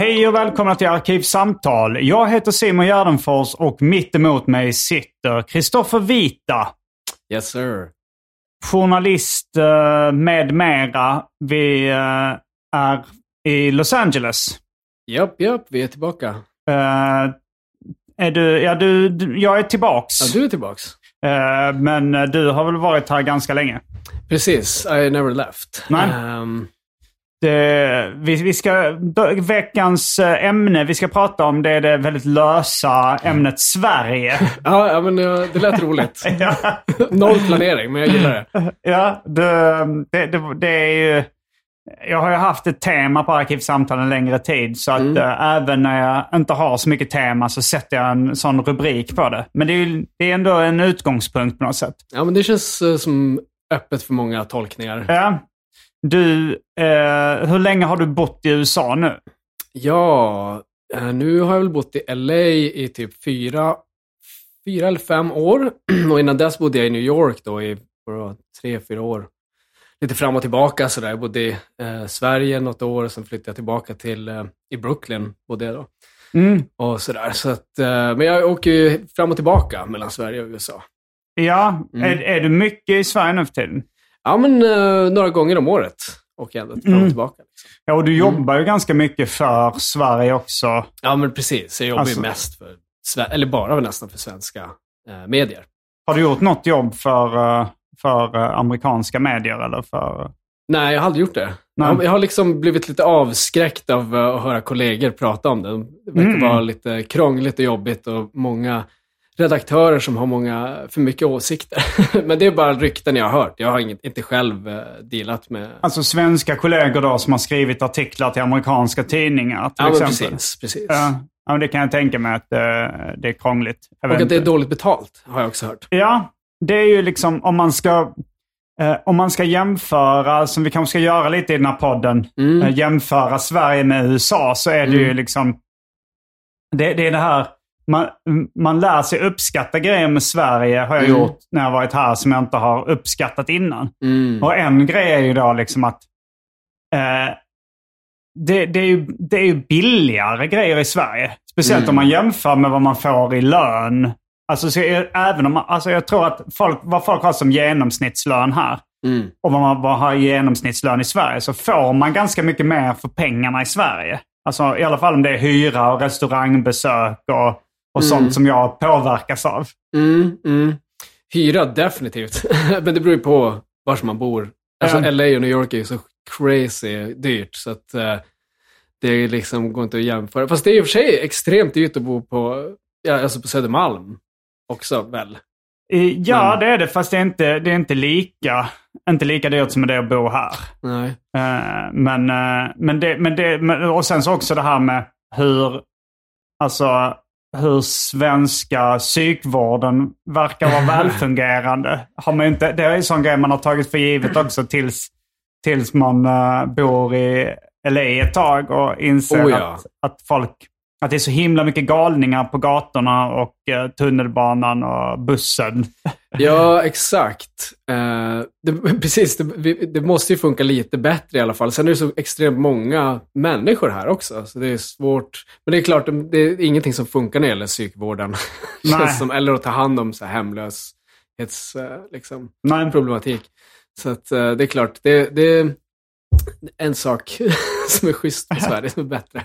Hej och välkomna till Arkivsamtal. Jag heter Simon Gärdenfors och mitt emot mig sitter Kristoffer Vita. Yes sir. Journalist eh, med mera. Vi eh, är i Los Angeles. Japp, japp, vi är tillbaka. Eh, är du, ja, du, du, jag är tillbaks. Ja, du är tillbaks. Eh, men du har väl varit här ganska länge? Precis, I never left. Nej. Ehm, Det, vi, vi ska, veckans eh, ämne vi ska prata om det är det väldigt lösa ämnet Sverige. ja, men eh, det lät roligt. ja, Noll planering, men jag gillar det. ja det, det, det, är ju... Jag har ju haft ett tema på Arkivsamtal en längre tid. Så att Mm. eh, även när jag inte har så mycket tema så sätter jag en sån rubrik på det. Men det är, ju, det är ändå en utgångspunkt på något sätt. Ja, men det känns eh, som öppet för många tolkningar. Ja. Du, eh, hur länge har du bott i USA nu? Ja, eh, nu har jag väl bott i LA i typ fyra, fyra eller fem år. Och innan dess bodde jag i New York då i vadå, tre, fyra år. Lite fram och tillbaka sådär. Jag bodde i eh, Sverige något år och sen flyttade jag tillbaka till eh, i Brooklyn. Bodde jag då. Mm. Och sådär. Så att, eh, men jag åker ju fram och tillbaka mellan Sverige och USA. Ja, Mm. är, är du mycket i Sverige nu för tiden? Ja, men eh, några gånger om året åker jag ändå fram och Mm. tillbaka. Liksom. Ja, och du jobbar ju ganska mycket för Sverige också. Ja, men precis. Jag jobbar Alltså- ju mest för, eller bara nästan för svenska eh, medier. Har du gjort något jobb för, eh, för eh, amerikanska medier eller för... Nej, jag har aldrig gjort det. Nej. Jag, jag har liksom blivit lite avskräckt av eh, att höra kollegor prata om det. Det verkar Mm. vara lite krångligt och jobbigt och många redaktörer som har många, för mycket åsikter. Men det är bara rykten jag har hört. Jag har inget, inte själv eh, dealat med... Alltså svenska kollegor då som har skrivit artiklar till amerikanska tidningar till ja, exempel. precis. precis. Ja, ja, men det kan jag tänka mig att eh, det är krångligt. Och att det är dåligt betalt, har jag också hört. Ja, det är ju liksom om man ska... Eh, om man ska jämföra, som vi kanske ska göra lite i den här podden, Mm. eh, jämföra Sverige med USA så är det ju liksom... Det, det är det här, man, man lär sig uppskatta grejer med Sverige har jag Mm. gjort när jag varit här som jag inte har uppskattat innan. Mm. Och en grej är ju då liksom att eh, det, det, är ju, det är ju billigare grejer i Sverige. Speciellt Mm. om man jämför med vad man får i lön. Alltså, så är, även om man, alltså jag tror att folk, vad folk har som genomsnittslön här Mm. och vad man vad har genomsnittslön i Sverige så får man ganska mycket mer för pengarna i Sverige. Alltså i alla fall om det är hyra och restaurangbesök och, och Mm. sånt som jag påverkas av. Mm, mm. Hyra, definitivt. Men det beror ju på var man bor. Alltså Ja. LA och New York är ju så crazy dyrt. Så att eh, det är liksom, går inte att jämföra. Fast det är i och för sig extremt dyrt att bo på, ja, alltså på Södermalm också väl? I, ja, Men- det är det. Fast det är inte, det är inte, lika, inte lika dyrt som det är att bo här. Nej. Eh, men, eh, men det, men det, men, och sen så också det här med hur, alltså, hur svenska psykvården verkar vara välfungerande. Har man inte, det är en sån grej man har tagit för givet också tills, tills man eh, bor i LA ett tag och inser Oh ja. att, att folk Att det är så himla mycket galningar på gatorna och eh, tunnelbanan och bussen. Ja, exakt. Eh, det, precis, det, det måste ju funka lite bättre i alla fall. Sen är det så extremt många människor här också, så det är svårt. Men det är klart, det är ingenting som funkar när det gäller psykvården. Som, eller att ta hand om så här hemlöshets, eh, liksom, Nej. problematik. Så att, eh, det är klart, det, det är en sak som är schysst i Sverige som är bättre.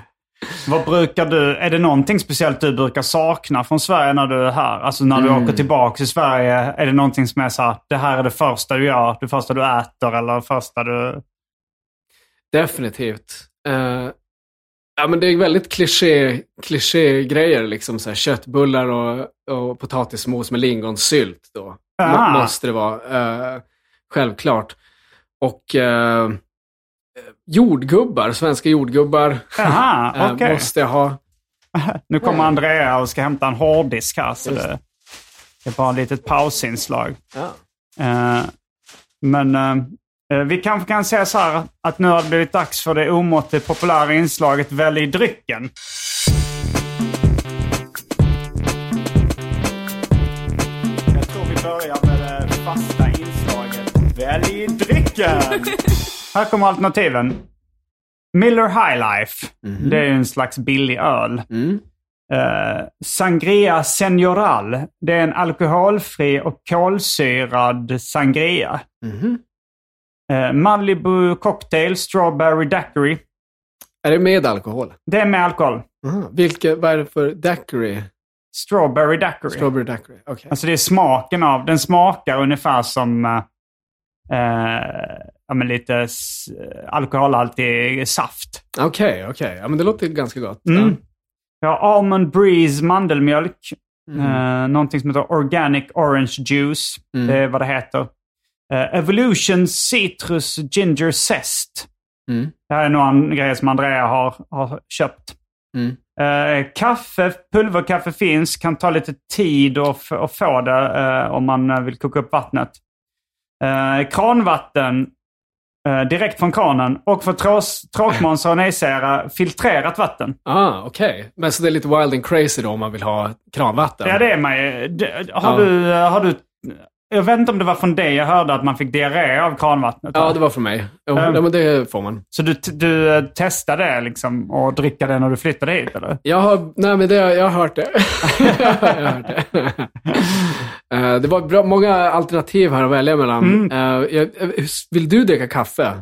Vad brukar du, är det någonting speciellt du brukar sakna från Sverige när du är här? Alltså när du åker tillbaka till Sverige, är det någonting som är så här, det här är det första du gör, det första du äter eller det första du... Definitivt. Eh, ja, men det är väldigt kliché, kliché-grejer, liksom så här köttbullar och, och potatismos med lingonsylt. Då. Ah. Må, måste det vara. Eh, självklart. Och eh, jordgubbar, svenska jordgubbar. Jaha, eh, okej. Måste ha. Nu kommer Andrea och ska hämta en hårddisk här. Så det, det är bara ett litet pausinslag. Ja. Eh, men eh, vi kanske kan säga så här att nu har det blivit dags för det omåttligt populära inslaget Välj drycken. Jag tror vi börjar med det fasta inslaget Välj drycken. här kommer alternativen. Miller High Life. Det är en slags billig öl. Mm. Eh, Sangria Senioral. Det är en alkoholfri och kolsyrad sangria. Mhm. Eh, Malibu Cocktail Strawberry Daiquiri. Är det med alkohol? Det är med alkohol. Aha. Vilka, vad är det för daiquiri? Strawberry Daiquiri. Strawberry daiquiri. Okej. Alltså det är smaken av, den smakar ungefär som eh, eh, ja, men lite s- alkoholhaltig saft. Okej, okej. Ja, men det låter ganska gott. Mm. Ja. Almond Breeze mandelmjölk. Mm. Eh, någonting som heter Organic Orange Juice. Mm. Det är vad det heter. Eh, Evolution Citrus Ginger Zest. Mm. Det här är nog en grej som Andrea har, har köpt. Mm. Eh, kaffe, pulverkaffe finns. Kan ta lite tid att få det eh, om man eh, vill koka upp vattnet. Eh, kranvatten eh, direkt från kranen. Och för trås- tråkmånsar och nejsägare filtrerat vatten. Ah, okej. Men så det är lite wild and crazy då om man vill ha kranvatten? Ja, det är man ju. Har, Ja. du, eh, har du... Jag vet inte om det var från dig jag hörde att man fick diarré av kranvattnet. Ja, det var för mig. Jo, Mm. ja, men det får man. Så du, du eh, testade det liksom och dricka det när du flyttade hit eller? Jag har, nej, men det, jag har hört det. jag har hört det. Eh, det var bra, många alternativ här att välja mellan. Mm. Eh, jag, vill du dricka kaffe?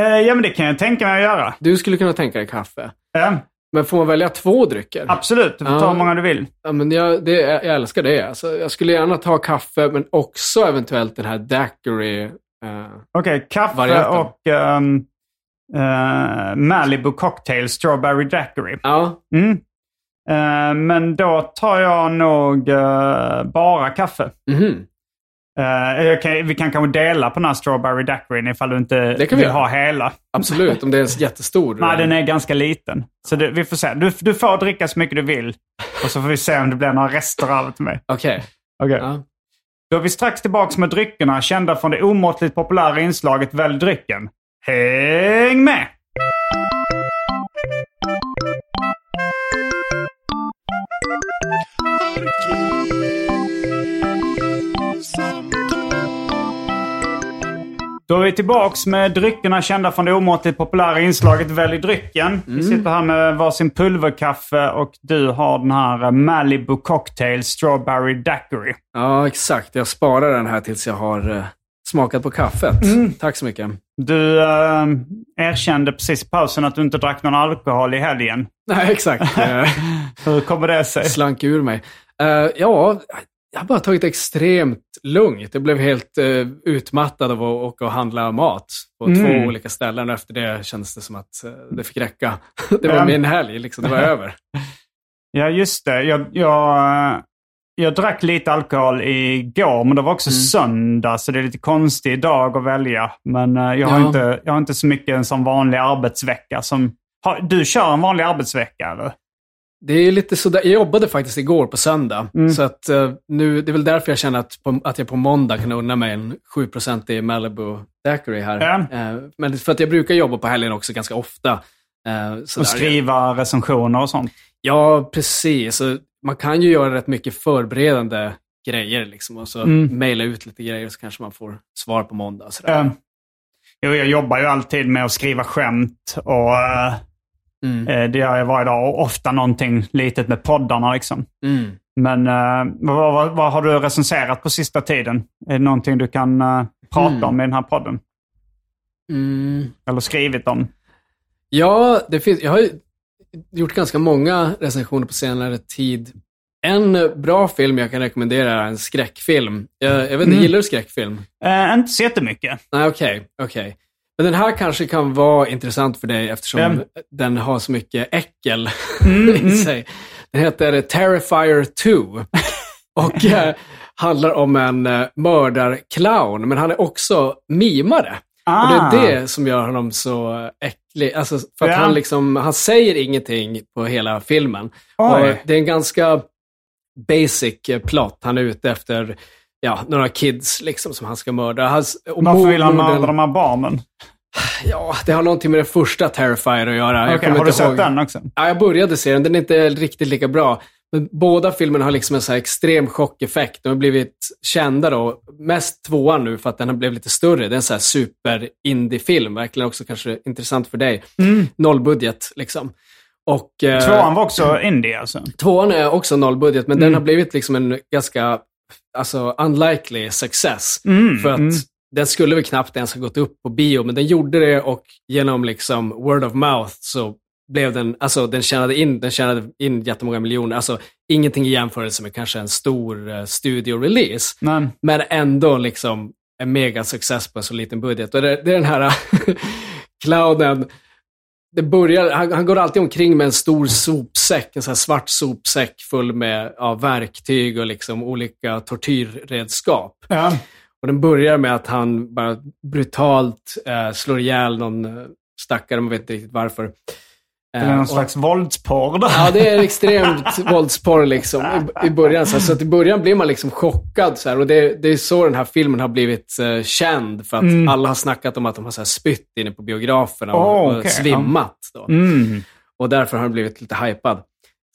Eh, ja, men det kan jag tänka mig att göra. Du skulle kunna tänka dig kaffe. Eh, Men får man välja två drycker? absolut, du får ta Ja. hur många du vill. Ja, men jag, det, jag älskar det. Alltså, jag skulle gärna ta kaffe, men också eventuellt den här daiquiri. eh, Okej, kaffe Varianten. och ehm, eh, Malibu Cocktail Strawberry Daiquiri. ja, Mm. Eh, men då tar jag nog eh, bara kaffe. mhm. Eh, jag kan, vi kan kanske dela på den här Strawberry Daiquirin ifall du inte Det kan vi vill göra. ha hela. absolut. Om det är en jättestor. Nej, den är ganska liten. Så det, vi får se. Du, du får dricka så mycket du vill. Och så får vi se om det blir några rester det till mig. Okej. Okej. Ja. Då är vi strax tillbaka med dryckerna kända från det omåttligt populära inslaget Välj drycken. Häng med! Då är vi tillbaks med dryckerna kända från det omåttligt populära inslaget Välj drycken. Vi sitter här med varsin pulverkaffe och du har den här eh, Malibu Cocktail Strawberry Daiquiri. ja, exakt. Jag sparar den här tills jag har eh, smakat på kaffet. Mm. Tack så mycket. Du eh, erkände precis i pausen att du inte drack någon alkohol i helgen. Nej, exakt. Hur kommer det sig? slank ur mig. Eh, ja, jag har bara tagit extremt lugnt. Jag blev helt eh, utmattad av att åka och handla mat på Mm. två olika ställen. Och efter det kändes det som att eh, det fick räcka. det var min helg, liksom. det var över. Ja, just det. Jag, jag, jag drack lite alkohol igår, men det var också Mm. söndag, så det är lite konstig dag att välja. Men eh, jag, har Ja. inte, jag har inte så mycket en sån vanlig arbetsvecka som... Har, du kör en vanlig arbetsvecka, eller? Det är lite sådär. Jag jobbade faktiskt igår på söndag. Mm. Så att eh, nu, det är väl därför jag känner att, på, att jag på måndag kan unna mig en 7% Malibu Daiquiri här. Ja. Eh, men för att jag brukar jobba på helgen också ganska ofta. Sådär. Och skriva recensioner och sånt. Ja, precis. Så man kan ju göra rätt mycket förberedande grejer liksom, och så Mm. mejla ut lite grejer så kanske man får svar på måndag. Sådär. Eh, jo, jag jobbar ju alltid med att skriva skämt och Mm. eh, det gör jag varje dag. Och ofta någonting litet med poddarna liksom. Mm. Men eh, vad, vad, vad har du recenserat på sista tiden? Är det någonting du kan eh, prata Mm. om i den här podden? Mm. Eller skrivit om? Ja, det finns, jag har ju gjort ganska många recensioner på senare tid. En bra film jag kan rekommendera är en skräckfilm. Jag, jag vet inte, Mm. gillar du skräckfilm? Eh, inte så jättemycket. Nej, okej. okej. Men den här kanske kan vara intressant för dig eftersom Mm. den har så mycket äckel Mm, i mm. sig. Den heter Terrifier 2 och eh, handlar om en eh, mördarclown, men han är också mimare. Ah. Och det är det som gör honom så äcklig. Alltså, för att Ja. han, liksom, han säger ingenting på hela filmen. Det är en ganska basic eh, plot. Han är ute efter ja, några kids liksom, som han ska mörda. Hans, och Varför vill han mörda de här barnen? Ja, det har någonting med den första Terrifier att göra. Kommer har du sett ihåg. den också? Ja, jag började se den. Den är inte riktigt lika bra. Men båda filmerna har liksom en så här extrem chockeffekt. De har blivit kända då. Mest tvåan nu för att den har blivit lite större. Det är en så här super indie-film. Verkligen också kanske intressant för dig. Nollbudget liksom. Och, eh, Tvåan var också indie alltså? Tvåan är också nollbudget, men den Mm. har blivit liksom en ganska alltså, unlikely success. Mm, För att mm. den skulle väl knappt ens ha gått upp på bio, men den gjorde det och genom liksom word of mouth så blev den, alltså den tjänade in, den tjänade in jättemånga miljoner. Alltså ingenting i jämförelse med kanske en stor uh, studio-release. Men, Men ändå liksom en mega success på en så liten budget. Och det, det är den här clownen. Det börjar, han, han går alltid omkring med en stor sopsäck, en sån svart sopsäck full med ja, verktyg och liksom olika tortyrredskap. ja. Och den börjar med att han bara brutalt eh, slår ihjäl någon eh, stackare, man vet inte riktigt varför. Det är Eh, någon och- slags våldsporr där. Ja, det är extremt våldsporr liksom i, i början. Så, så att i början blir man liksom chockad. Så här, och det, det är så den här filmen har blivit eh, känd. För att Mm. alla har snackat om att de har så här, spytt inne på biograferna och, Oh, och okej, svimmat. Då. Mm. Och därför har den blivit lite hypad.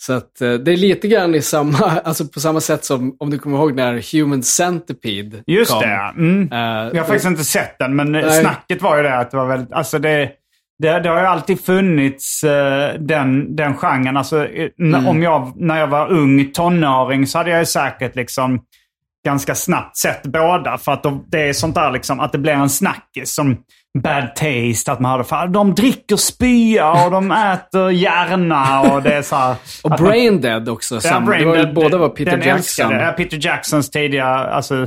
Så att eh, det är lite grann i samma, alltså på samma sätt som om du kommer ihåg när Human Centipede Just kom. det, ja. Mm. Eh, Jag har faktiskt inte sett den, men Nej. snacket var ju det att det var väldigt... Alltså det, det, det har ju alltid funnits eh, den, den genren. Alltså, Mm. om jag, när jag var ung tonåring så hade jag ju säkert liksom ganska snabbt sett båda. För att de, det är sånt där liksom, att det blir en snackis som bad taste. Att man hörde, fan, de dricker spya och de äter hjärna och det är så här, Och Brain Dead också. Ja, samma. Brain var, Dead, båda var Peter Jackson. älskade. Peter Jacksons tidiga alltså,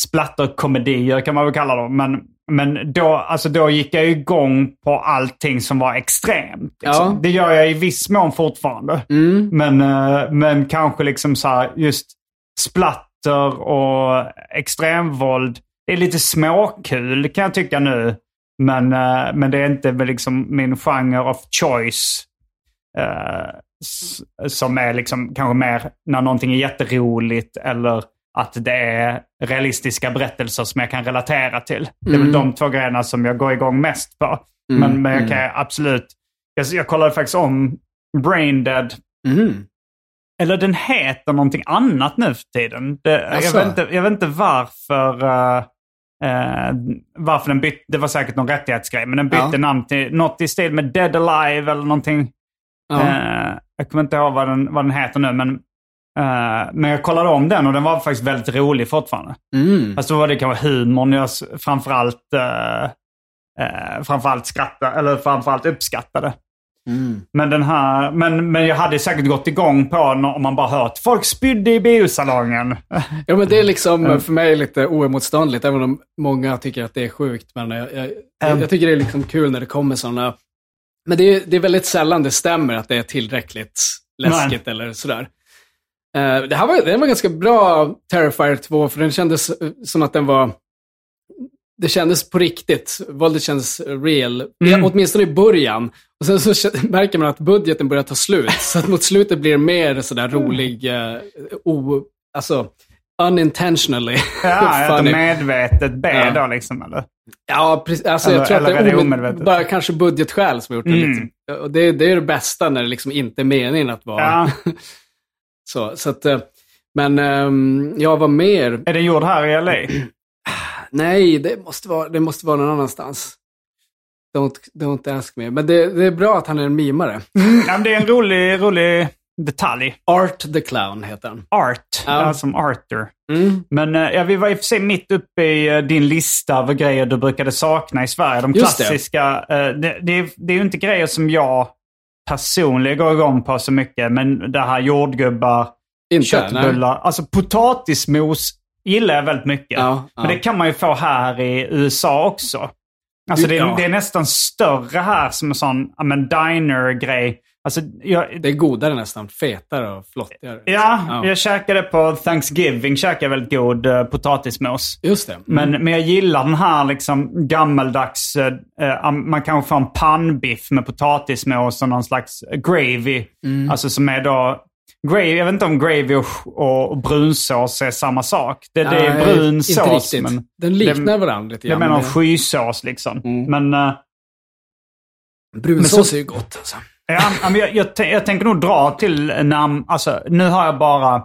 splatterkomedier kan man väl kalla dem. Men, men då, alltså, då gick jag igång på allting som var extremt. Liksom. Ja. Det gör jag i viss mån fortfarande. Mm. Men, eh, men kanske liksom så här, just splatter och extremvåld. Det är lite småkul kan jag tycka nu. Men, eh, men det är inte liksom min genre of choice. eh, som är liksom kanske mer när någonting är jätteroligt eller att det är realistiska berättelser som jag kan relatera till. Det är väl Mm. de två grejerna som jag går igång mest på. Mm, Men, men jag mm. kan absolut... Jag, jag kollade faktiskt om Brain Dead. Mm. Eller den heter någonting annat nu för tiden. Det, jag, vet inte, jag vet inte varför. eh, eh, varför den bytte. Det var säkert någon rättighetsgrej. Men den bytte Ja. namn till något i stil med Dead Alive eller någonting. Ja. Eh, jag kommer inte ihåg vad den, vad den heter nu. Men, eh, men jag kollade om den och den var faktiskt väldigt rolig fortfarande. Mm. Fast då var det kanske humorn jag framförallt, uh, uh, framförallt skrattade, eller framförallt uppskattade. Mm. Men, den här, men, men jag hade säkert gått igång på om man bara hört folk spydde i biosalongen. Ja, men det är liksom för mig lite oemotståndligt, även om många tycker att det är sjukt. Men jag, jag, Mm. jag tycker det är liksom kul när det kommer sådana... Men det är, det är väldigt sällan det stämmer att det är tillräckligt läskigt eller sådär. Eh, det här var, det var ganska bra Terrifier 2, för den kändes eh, som att den var... Det kändes på riktigt. Våldet kändes real. Mm. Åtminstone i början. Och sen så märker man att budgeten börjar ta slut. Så att mot slutet blir det mer sådär rolig, eh, o, alltså unintentionally Ja, att de funny. medvetet ber Ja. då liksom, eller? Ja, precis. Alltså, Eller- jag tror att det är omedvetet? bara kanske budgetskäl som har gjort det. Mm. Lite. Och det, det är det bästa när det liksom inte är meningen att vara Ja. så. så att, eh, men um, jag var mer... Är den gjord här i LA? Nej, det måste vara, det måste vara någon annanstans. Don't, don't ask me. Men det, det är bra att han är en mimare. Ja, det är en rolig, rolig detalj. Art the Clown heter han. Art, Ja. ja. som Arthur. Mm. Men eh, ja, vi var i och för sig mitt uppe i eh, din lista över grejer du brukade sakna i Sverige. De det. klassiska. eh, det, det, är- det är ju inte grejer som jag personligen går igång på så mycket. Men det här jordgubbar, Inte? köttbullar. Alltså potatismos gillar jag väldigt mycket. Ja, ja. Men det kan man ju få här i USA också. Alltså det, är, Ja. det är nästan större här som en sån ja, men diner-grej. Alltså, jag, Det är godare nästan. Fetare och flottigare. ja, Ja. jag käkade på Thanksgiving käkade väldigt god uh, potatismos. Just det. Mm. Men, men jag gillar den här liksom gammeldags, eh, eh, man kanske får en pannbiff med potatismos och någon slags gravy. Mm. Alltså som är då, gravy, jag vet inte om gravy och, och brunsås är samma sak. Det, det är brun inte sås. riktigt. Men Den liknar varandra lite det är grann. med men någon skysås liksom. Mm. Men, eh, Brunsås men så- är ju gott alltså. Men jag, jag, tän- jag tänker nog dra till namn, alltså nu har jag bara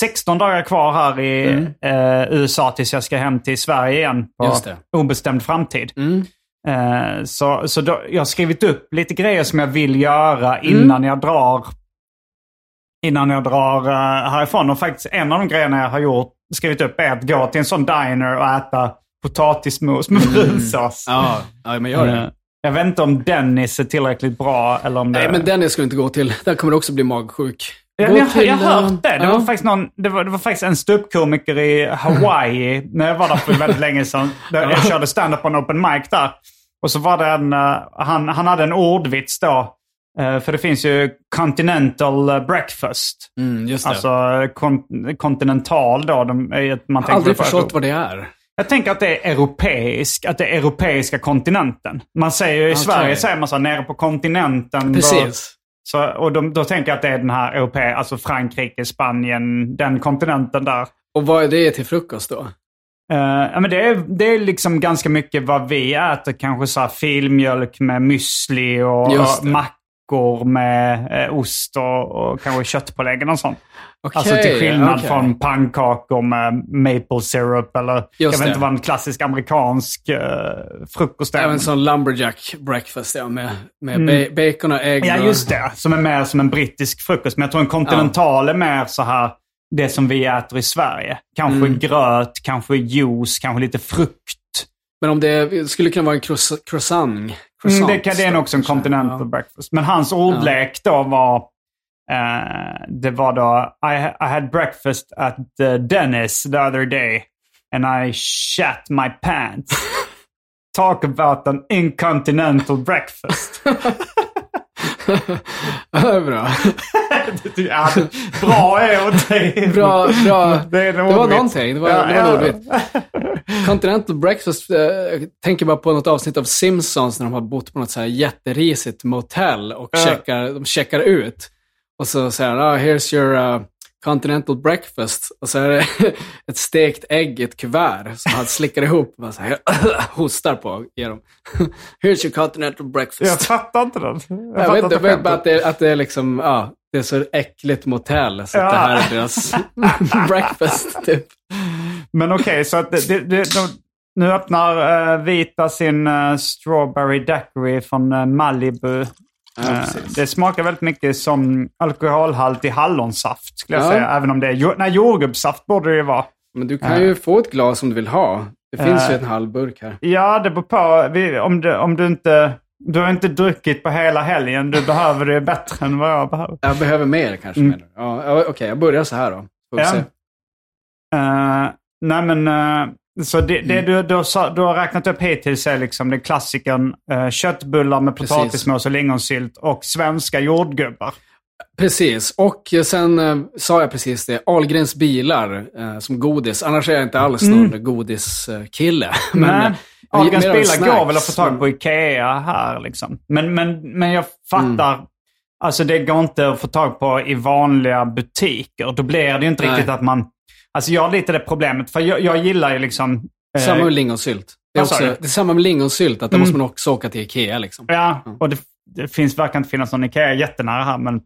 16 dagar kvar här i eh, USA tills jag ska hem till Sverige igen på Mm. Obestämd framtid. Mm. Eh, så så då, jag har skrivit upp lite grejer som jag vill göra innan Mm. jag drar innan jag drar eh, härifrån. Och faktiskt en av de grejerna jag har gjort, skrivit upp är att gå till en sån diner och äta potatismos med brunsås. Mm. Ja, ja, men gör det. Eh, Jag vet inte om Dennis är tillräckligt bra eller om det... Nej, men den ska du inte gå till. Där kommer du också bli magsjuk. Gå jag, har eh, hört det. Det, ja. var faktiskt någon, det, var, det var faktiskt en ståuppkomiker i Hawaii när jag var där för väldigt länge sedan. Jag körde stand-up på en open mic där. Och så var det en, eh, han, han hade en ordvits då. Eh, för det finns ju continental eh, breakfast. Mm, just det. Alltså kon, kontinental då. De, man tänker aldrig förstått vad det är. Jag tänker att det är europeisk, att det är europeiska kontinenten. Man säger i Okej. Sverige säger man så här, nere på kontinenten. Precis. så, och de, då tänker jag att det är den här europé, alltså Frankrike, Spanien, den kontinenten där. Och vad är det till frukost då? Eh, ja, men det, är, det är liksom ganska mycket vad vi äter. Kanske så här filmjölk med müsli och, mackor med eh, ost och, och kanske köttpålägg och sånt. Okej, alltså till skillnad okej. från pannkakor med maple syrup eller jag Just vet det. inte vad en klassisk amerikansk uh, frukost är. Även sån lumberjack breakfast, ja. Med, med Mm. ba- bacon och ägg. Ja, just det. Som är mer som en brittisk frukost. Men jag tror en kontinental är mer så här, det som vi äter i Sverige. Kanske Mm. gröt, kanske juice, kanske lite frukt. Men om det skulle kunna vara en croiss- croissant. Mm, croissant det, kan, det är nog också en continental Ja. breakfast. Men hans ordlek då var, eh, det var då, I, I had breakfast at the Dennis the other day and I shat my pants. Talk about an incontinental breakfast. Ja, bra. ja, bra är åt dig. Bra, bra. Det är Det var någonting. Det var, Ja, det var ordvits. Continental breakfast, eh, jag tänker bara på något avsnitt av Simpsons när de har bott på något så här jätterisigt motell och checkar, de checkar ut. Och så säger han, ah, here's your uh, continental breakfast. Och så är det ett stekt ägg i ett kuvert som han slickar ihop och så här, hostar på dem. here's your continental Jag breakfast. fattar inte den. Jag, vet, inte jag vet bara skämtet. att det, att det är liksom, ja, det är så äckligt motell så Ja. det här är deras breakfast typ. Men okej, så att det, det, det, de, nu öppnar uh, Vita sin uh, Strawberry Daiquiri från uh, Malibu. Ja, Eh, det smakar väldigt mycket som alkoholhaltig hallonsaft skulle jag Ja. säga. Även om det är nej, jordgubbssaft borde det ju vara. Men du kan ju få ett glas om du vill ha. Det finns ju en halv burk här. Ja, det beror på. Vi, om, du, om du inte... Du har inte druckit på hela helgen. Du behöver det bättre än vad jag behöver. Jag behöver mer kanske. Mm. menar du? Ja, Okej, jag börjar så här då. Får vi Ja. se. Eh, nej men, eh, så det, det Mm. du, du, har, du har räknat upp hittills är liksom den klassikern uh, köttbullar med potatismos och lingonsylt och svenska jordgubbar. Precis, och sen eh, sa jag precis det. Ahlgrens bilar eh, som godis. Annars är jag inte alls någon godiskille. Men, Nej, eh, Ahlgrens bilar går väl att få snacks, tag på Ikea här liksom. Men, men, men jag fattar. Mm. Alltså det går inte att få tag på i vanliga butiker. Då blir det ju inte Nej. riktigt att man... Alltså jag har lite det problemet, för jag, jag gillar ju liksom... eh, Samma med lingonsylt. Det är, också, det är samma med lingonsylt, att då måste man också åka till Ikea liksom. Ja, och det, det finns, verkar inte finnas någon Ikea jättenära här, men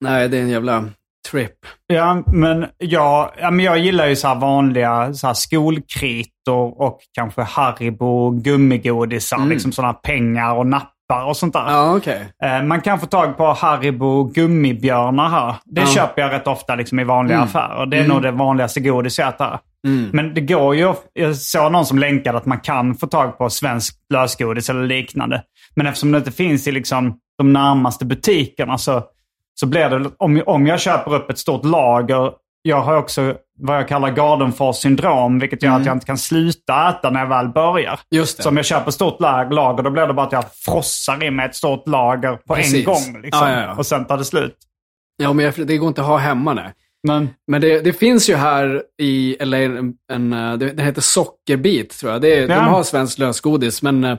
Nej, det är en jävla trip. Ja, men jag, ja, men jag gillar ju så här vanliga så skolkritor och kanske Haribo gummigodisar. Liksom sådana pengar och nappar och sånt där. Ja, okej. Eh, Man kan få tag på Haribo gummibjörnar här. Det Ja. köper jag rätt ofta liksom i vanliga affärer. Det är nog det vanligaste godis jag äter. Men det går ju, jag såg någon som länkade att man kan få tag på svensk lösgodis eller liknande. Men eftersom det inte finns i liksom de närmaste butikerna så, så blir det, om, om jag köper upp ett stort lager, jag har också vad jag kallar Gardenfors syndrom, vilket gör att jag inte kan sluta äta när jag väl börjar. Just det. Så om jag köper stort lag- lager, då blir det bara att jag frossar i mig ett stort lager på en Precis. gång. Liksom, Ja, ja, ja. Och sen tar det slut. Ja, men jag, det går inte att ha hemma nej. Men, Men det, det finns ju här i LA en, en eh, det, det heter Sockerbit tror jag. Det, Ja. De har svenskt lösgodis, men eh,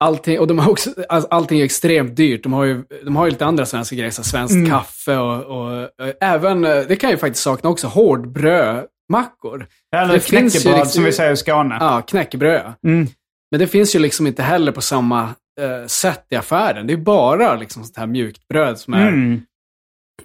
allting, och de har också, all- allting är extremt dyrt. De har ju, de har ju lite andra svenska grejer, så svenskt Mm. kaffe och, och eh, även, eh, det kan jag ju faktiskt sakna också, hårdbrödmackor. eller Det knäckebröd liksom- som vi säger i Skåne. Ja, knäckebröd. Mm. Men det finns ju liksom inte heller på samma eh, sätt i affären. Det är bara liksom sånt här mjukt bröd som är... Mm.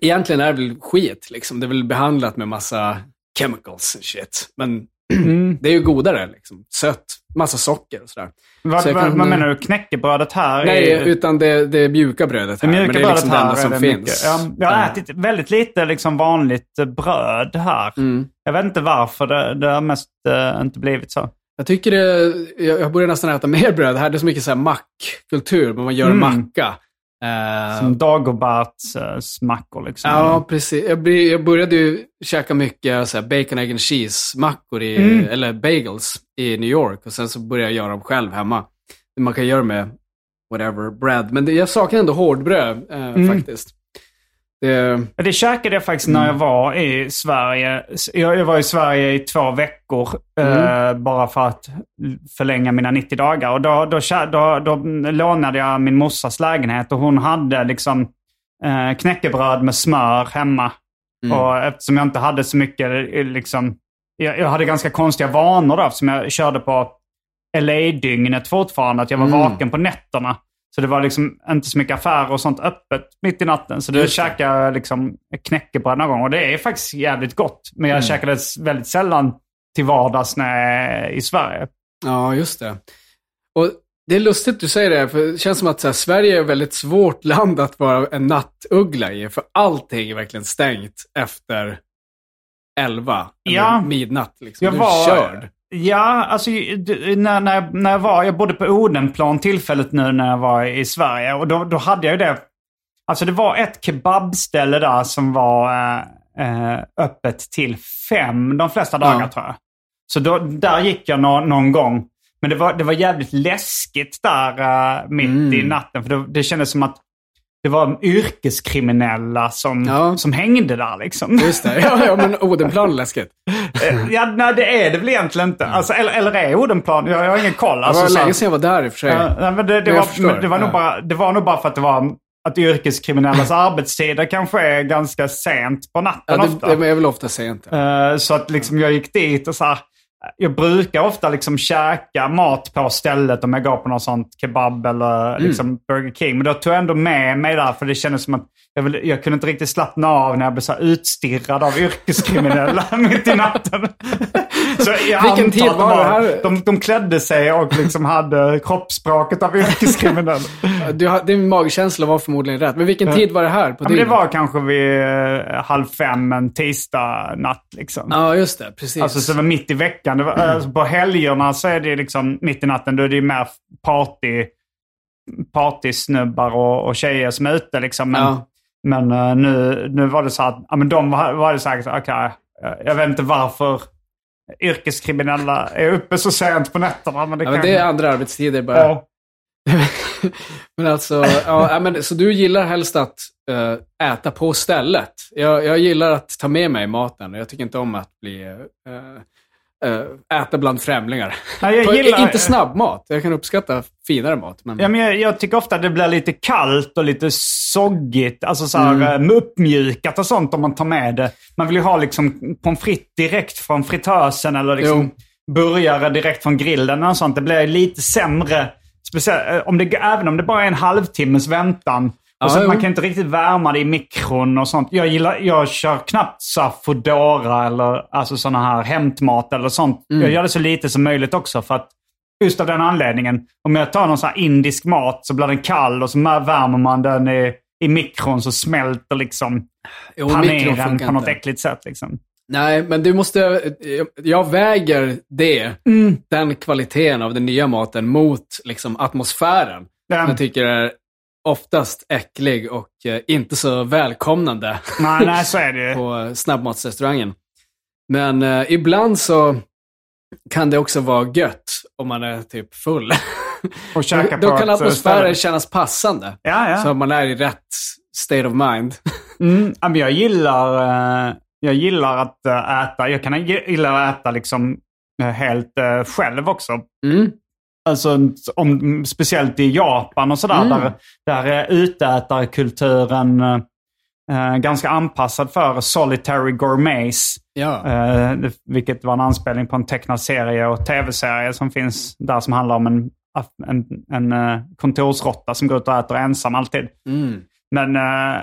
Egentligen är det väl skit liksom. Det är väl behandlat med massa chemicals and shit. Men Mm. det är ju godare liksom. Sött, massa socker och sådär. Vad, Så jag vad, vad menar du? Knäckebrödet här? Nej, är, utan det, det mjuka brödet det här. mjuka men det är liksom det enda som det finns. mycket. Ja, jag har Ja. ätit väldigt lite liksom vanligt eh, bröd här. Mm. Jag vet inte varför. Det, det har mest eh, inte blivit så. Jag tycker det, jag, jag börjar nästan äta mer bröd. Här det är så mycket så här mackkultur, man gör Mm. macka. Eh, Som Dagobert eh, smackor liksom. Ja, precis. Jag, blir, jag började ju käka mycket så här, bacon, egg and cheese-mackor, i, Mm. eller bagels, i New York. Och sen så började jag göra dem själv hemma. Man kan göra med whatever, bread. Men det, jag saknar ändå hårdbröd eh, Mm. faktiskt. Det, Det käkade jag faktiskt när jag var i Sverige. Jag, var i Sverige i två veckor. eh, bara för att förlänga mina 90 dagar. Och då, då, då, då lånade jag min morsas lägenhet och hon hade liksom eh, knäckebröd med smör hemma. Och eftersom jag inte hade så mycket, eh, liksom, jag, jag hade ganska konstiga vanor då eftersom jag körde på LA-dygnet fortfarande. Att jag var Mm. vaken på nätterna. Så det var liksom inte så mycket affärer och sånt öppet mitt i natten. Så det. käkade liksom knäckebröd någon gång. Och det är faktiskt jävligt gott. Men Mm. jag käkade det väldigt sällan till vardags när jag är i Sverige. ja, just det. Och det är lustigt du säger det, för det känns som att här, Sverige är ett väldigt svårt land att vara en nattuggla i. För allting är verkligen stängt efter 11, Ja. midnatt. Liksom. Jag Du är körd. Ja, alltså när, när, jag- när jag var, jag bodde på Odenplan tillfället nu när jag var i Sverige. Och då, då hade jag ju det. Alltså det var ett kebabställe där som var eh, eh, öppet till fem de flesta dagar Ja. tror jag. Så då, där gick jag nå, någon gång. Men det var, det var jävligt läskigt där eh, mitt Mm. i natten. För det, det kändes som att det var yrkeskriminella som, Ja. som hängde där liksom. Just det. Ja, ja men Odenplan är läskigt. Eh, Ja, nej, det är det väl egentligen inte. Alltså, eller, eller är Odenplan? Jag, jag har ingen koll. Det Alltså, var så- länge sedan jag var där i och för sig. Ja, men det, det, var, förstår. men det, var nog Ja. bara, det var nog bara för att det var att yrkeskriminellas arbetstider kanske är ganska sent på natten Ja, ofta. det, det är väl ofta sent. Eh, så att liksom jag gick dit och så här, jag brukar ofta liksom käka mat på stället om jag går på något sånt kebab eller Mm. liksom Burger King. Men då tog jag ändå med mig där för det kändes som att jag, vill, jag kunde inte riktigt slappna av när jag blev så utstirrad av yrkeskriminella mitt i natten. Så jag Vilken tid var det här? de, de klädde sig och liksom hade kroppsspråket av yrkeskriminella. Du, din magkänsla var förmodligen rätt. Men vilken tid var det här på Ja, men det var kanske vid eh, halv fem en tisdag natt. Liksom. Ja, just det. Precis. Alltså så det var mitt i veckan. Det var, alltså, på helgerna så är det liksom mitt i natten. Då är det mer party, partysnubbar och, och tjejer som är ute. Liksom. Men, Ja. Men eh, nu, nu var det så att ja, men de var, var det sagt, okej, eh, jag vet inte varför yrkeskriminella är uppe så sent på nätterna. Men det, ja, kan, men det är andra arbetstider bara. ja. men alltså, ja, men, så du gillar helst att eh, äta på stället? Jag, jag gillar att ta med mig maten. Jag tycker inte om att bli... eh, eh, äta bland främlingar. Ja, jag gillar- Inte snabbmat. Jag kan uppskatta finare mat. Men... Ja, men jag, jag tycker ofta det blir lite kallt och lite soggigt. Alltså så här, Mm. eh, uppmjukat och sånt om man tar med det. Man vill ju ha liksom pommes frites direkt från fritösen eller liksom burgare direkt från grillen och sånt. Det blir lite sämre. Speciellt, eh, om det, även om det bara är en halvtimmes väntan. Och så, man kan inte riktigt värma det i mikron och sånt. Jag, gillar, jag kör knappt så Foodora eller alltså sådana här hämtmat eller sånt. Mm. Jag gör det så lite som möjligt också för att just av den anledningen. Om jag tar någon sån indisk mat så blir den kall och så värmer man den i, i mikron så smälter liksom Jo, paneren på något inte. äckligt sätt. Liksom. Nej, men du måste... jag- väger det, Mm. den kvaliteten av den nya maten mot liksom, atmosfären. Ja. Jag tycker är oftast äcklig och eh, inte så välkomnande Nej, nej, så är det på snabbmatsrestaurangen. Men eh, ibland så kan det också vara gött om man är typ full. Och käka Då på kan eh, atmosfären kännas passande. Ja, ja. Så man är i rätt state of mind. Mm, men jag gillar, eh, jag gillar att äta. Jag kan gilla att äta liksom helt själv också. Mm. Alltså, om, speciellt i Japan och sådär. Mm. Där, där är utätarkulturen eh, eh, ganska anpassad för solitary gourmets. Ja. Eh, vilket var en anspelning på en tecknad serie och tv-serie som finns där som handlar om en, en, en eh, kontorsrotta som går ut och äter ensam alltid. Mm. Men, eh,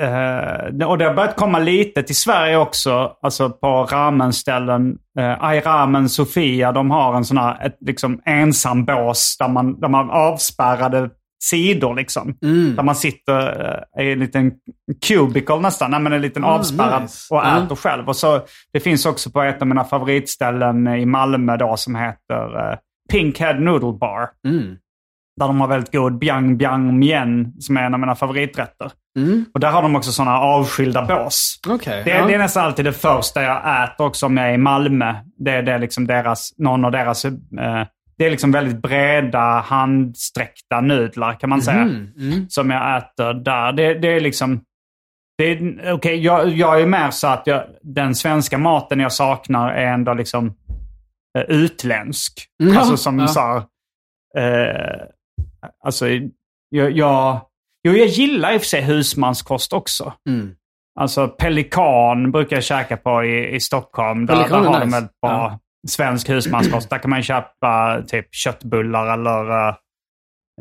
eh, och det har börjat komma lite till Sverige också. Alltså på ramenställen. Uh, Ai Ramen Sofia, de har en sån här ett, liksom, ensambås där man, där man avspärrade sidor. Liksom. Mm. Där man sitter eh, i en liten cubicle nästan, nej, men en liten Ah, avspärrad nice. och Ja. äter själv. Och så, det finns också på ett av mina favoritställen i Malmö då som heter eh, Pinkhead Noodle Bar. Mm. Där de har väldigt god biang biang mien som är en av mina favoriträtter. Mm. Och där har de också sådana avskilda bås. Okej. Det, ja. det är nästan alltid det första jag äter också om jag är i Malmö. Det, det är liksom deras, någon av deras, eh, det är liksom väldigt breda handsträckta nudlar kan man säga. Mhm, mm. Som jag äter där. Det, det är liksom, okej, jag, jag är mer så att jag, den svenska maten jag saknar är ändå liksom eh, utländsk. Ja, Alltså som ja. så här, eh, alltså jag, jag, jo, jag gillar i och för sig husmanskost också. Mm. Alltså pelikan brukar jag käka på i, i Stockholm. Där, där Pelikan har de nice. väldigt bra Ja. svensk husmanskost. Där kan man köpa typ köttbullar eller uh,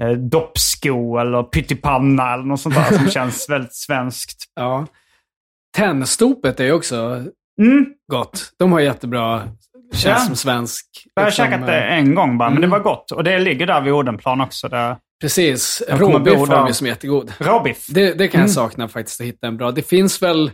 eh, doppsko eller pyttipanna eller något sånt där som känns väldigt svenskt. Ja. Tennstopet är också Mm. gott. De har jättebra, känns Ja. som svensk. Jag har liksom, käkat det eh, en gång bara, men det Mm. var gott. Och det ligger där vid Odenplan också. Det, Precis. Råbiff har där. ju som är jättegod. råbiff. Det, det kan Mm. jag sakna faktiskt, att hitta en bra. Det finns väl...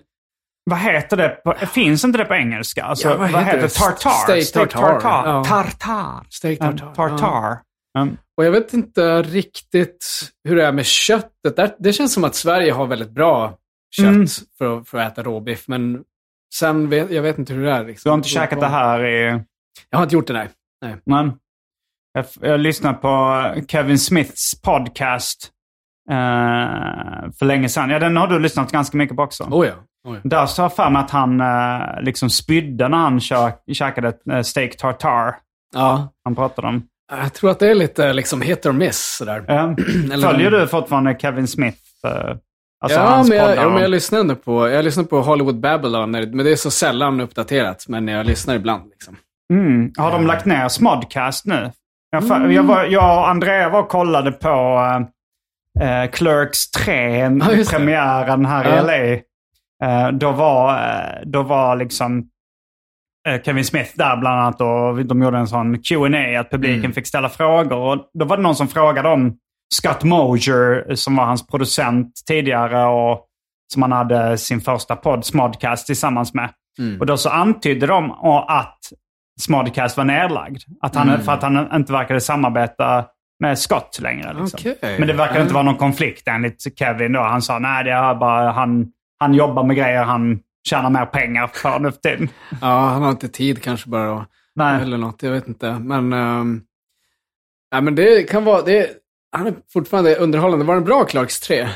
Vad heter det? På, finns inte det på engelska? Alltså, Ja, vad vad, heter det? Tartar? Steak tartar. tartar. Ja. Tartar. Steak tartar. tartar. Mm. Och jag vet inte riktigt hur det är med köttet. Där, det känns som att Sverige har väldigt bra kött Mm. för, att- för att äta råbiff. Men sen vet jag vet inte hur det är. Liksom. Du har inte käkat det här i... Jag har inte gjort det, nej. nej. Men jag, jag lyssnade på Kevin Smiths podcast eh, för länge sedan. Ja, den har du lyssnat ganska mycket på också. Oh ja. Oh ja. Där så har jag för mig att han eh, liksom spydde när han kö, käkade ett eh, steak tartar. ja. Han pratade om. Jag tror att det är lite liksom hit or miss sådär. Eh, följer du fortfarande Kevin Smith? Eh, alltså ja, men jag, ja, men om- jag lyssnar ändå på, jag lyssnar på Hollywood Babylon, men det är så sällan uppdaterat. Men jag lyssnar ibland. Liksom. Mm. Har de lagt ner Smodcast nu? Jag, Mm. jag, var, jag och Andrea var och kollade på eh, eh, Clerks 3, Ja, premiären här Ja. i LA. Eh, då, var, eh, då var liksom eh, Kevin Smith där bland annat och de gjorde en sån Q&A att publiken Mm. fick ställa frågor. Och då var det någon som frågade om Scott Moser som var hans producent tidigare och som han hade sin första podd Smodcast tillsammans med. Mm. Och då så antydde de att Smodcast var nedlagd. Att han, Mm. För att han inte verkade samarbeta med Scott längre. Liksom. Okej. Men det verkar Ja. inte vara någon konflikt enligt Kevin. Då. Han sa nej, det är bara han, han jobbar med grejer han tjänar mer pengar för nu för tiden. Ja, han har inte tid kanske bara då. Nej. Eller något, jag vet inte. Men, um, ja, men det kan vara, det, han är fortfarande underhållande. Var den bra, Clarks 3?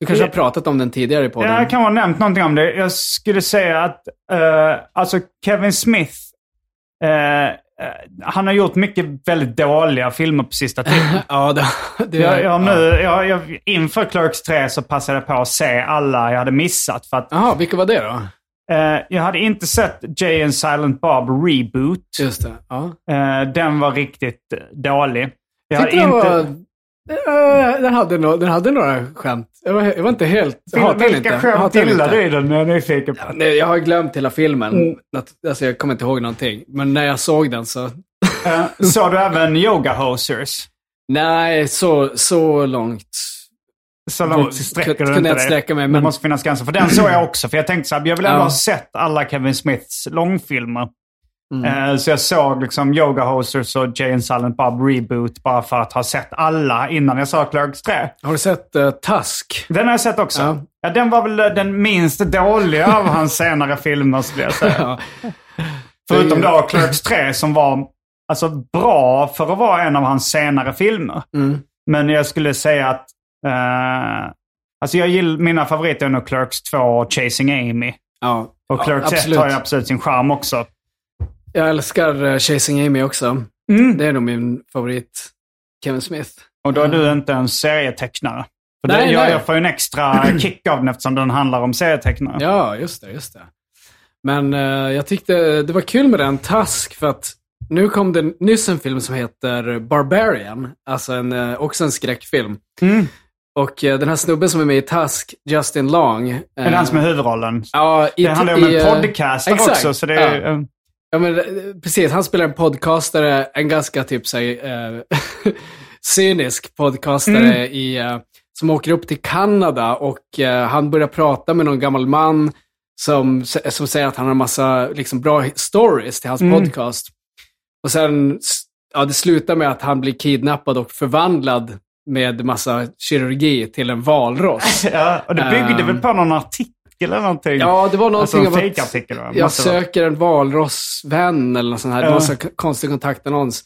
Du kanske har pratat om den tidigare i podden? Jag kan ha nämnt någonting om det. Jag skulle säga att eh, alltså Kevin Smith Eh, eh, han har gjort mycket väldigt dåliga filmer på sista tiden. Ja, det, det, Jag, jag, nu, ja. jag, jag, inför Clerks 3 så passade jag på att se alla jag hade missat. För att, Jaha, vilka var det då? jag hade inte sett Jay and Silent Bob Reboot. Just det. Ja. Den var riktigt dålig. Jag Tyckte inte... var... Eh, Den hade, no, den hade några skämt. Jag var, jag var inte helt... Jag hatar den inte. Vilka skämt gillar du i den? Jag är nyfiken på. Nej, jag har glömt hela filmen. Mm. Alltså, jag kommer inte ihåg någonting. Men när jag såg den så... Eh, Såg du även Yoga Hosers? Nej, så, så långt. Så långt sträcker du inte jag sträcka mig, Det men- måste finnas gränser. För den såg jag också. För jag tänkte så här, jag vill ändå Ja. ha sett alla Kevin Smiths långfilmer. Mm. Eh, Så jag såg liksom Yoga Hosers och Jay and Silent Bob Reboot bara för att ha sett alla innan jag såg Clerks 3. Har du sett uh, Tusk? Den har jag sett också. Ja. Ja. den var väl eh, den minst dåliga av hans senare filmer skulle jag säga. Ja. Förutom då Clerks 3 som var alltså, bra för att vara en av hans senare filmer. Mm. Men jag skulle säga att... Eh, alltså jag gillar, mina favoriter är nog Clerks 2 och Chasing Amy. Ja, Och Clerks 1 absolut. har ju absolut sin charm också. Jag älskar uh, Chasing Amy också. Mm. Det är nog min favorit Kevin Smith. Och då är du inte en serietecknare. För Nej, det, jag, nej. jag får ju en extra kick av den eftersom den handlar om serietecknare. Ja, just det, just det. Men eh, jag tyckte det var kul med den Tusk för att nu kom det nyss en film som heter Barbarian. Alltså en, eh, också en skräckfilm. Mm. Och eh, den här snubben som är med i Tusk, Justin Long. Är det han som är huvudrollen? Ja, Det handlar ju om i, en eh, exakt, också. Så det är, ja. Ja, men eh, precis. Han spelar en podcastare, en ganska typ sig, eh, cynisk podcastare i, eh, som åker upp till Kanada och eh, han börjar prata med någon gammal man som, som säger att han har en massa liksom, bra stories till hans podcast. Och sen, ja, det slutar med att han blir kidnappad och förvandlad med massa kirurgi till en valross. ja, och det byggde Ehm. väl på någon artikel eller någonting? Ja, det var någonting alltså en fejkartikel. va? jag söker en valrossvän eller något sånt här. Det var k- konstig kontaktannons.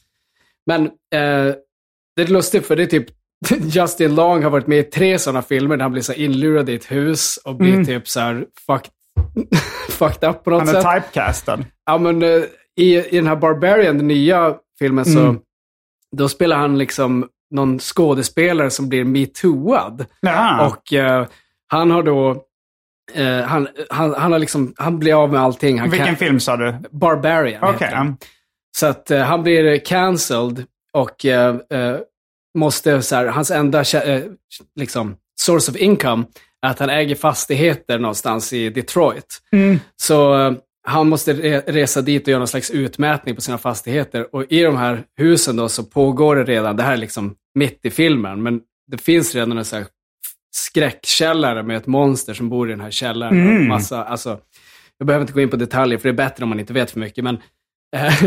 Men eh, det är lustigt för det är typ Justin Long har varit med i tre sådana filmer där han blir så inlurad i ett hus och blir Mm. typ så här fucked, fucked up på något Han är sätt. typecastad. Ja, men eh, i, i den här Barbarian, den nya filmen, så Mm. då spelar han liksom någon skådespelare som blir metooad. Och eh, han har då, eh, han, han, han har liksom, han blir av med allting. Han Vilken kan, film sa du? Barbarian heter den. Så att eh, han blir cancelled och eh, måste, så här, hans enda liksom, source of income är att han äger fastigheter någonstans i Detroit. Mm. Så han måste re- resa dit och göra någon slags utmätning på sina fastigheter. Och i de här husen då så pågår det redan, det här är liksom mitt i filmen, men det finns redan en så skräckkällare med ett monster som bor i den här källaren. Mm. massa, alltså, jag behöver inte gå in på detaljer, för det är bättre om man inte vet för mycket. Men, eh,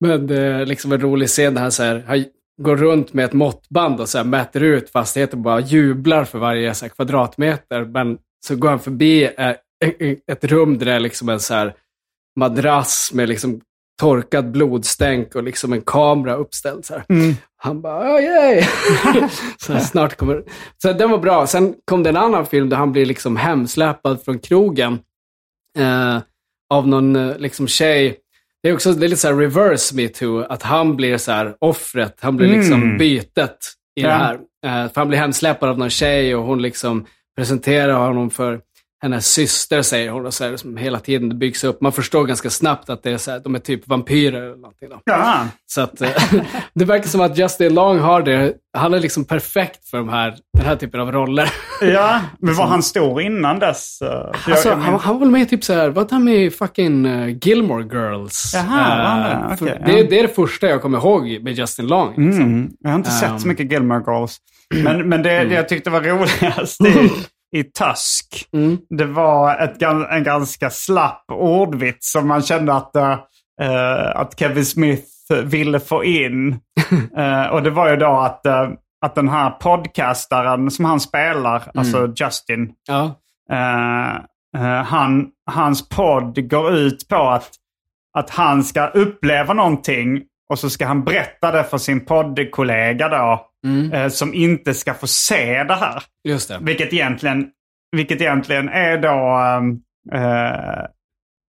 men det är liksom en rolig scen där han, så här, han går runt med ett måttband och så här, mäter ut fastigheten och bara jublar för varje så här, kvadratmeter. Men så går han förbi eh, ett rum där det är liksom en så här madrass med liksom torkad blodstänk och liksom en kamera uppställd. Så. Mm. Han bara, oh, yay! så här, snart kommer... Så den var bra. Sen kom det en annan film där han blir liksom hemsläpad från krogen eh, av någon eh, liksom tjej. Det är också det är lite så här reverse me too, att han blir så här offret, han blir liksom Mm. bytet i Ja. det här. Eh, för han blir hemsläpad av någon tjej och hon liksom presenterar honom för hennes syster, säger hon. Och så här, som hela tiden byggs upp. Man förstår ganska snabbt att det är så här, de är typ vampyrer eller någonting. Då. Så att, eh, det verkar som att Justin Long har det. Han är liksom perfekt för de här, den här typen av roller. Ja, men var han stor innan dess? Eh, Alltså, jag han, men- han var väl med typ så här, vad han med i fucking uh, Gilmore Girls? Jaha, var han Eh, det? ja. det är det första jag kommer ihåg med Justin Long. liksom. Mm. Jag har inte sett så Um, mycket Gilmore Girls. Men, men det, Mm. det jag tyckte var roligast i, i Tusk, Mm. det var ett, en ganska slapp ordvits som man kände att, eh, att Kevin Smith ville få in. Eh, och det var ju då att, eh, att den här podcastaren som han spelar, Mm. alltså Justin, Ja. Han, hans podd går ut på att, att han ska uppleva någonting och så ska han berätta det för sin poddkollega då. Mm. eh, som inte ska få se det här. Just det. Vilket egentligen, vilket egentligen är då... ehm, eh,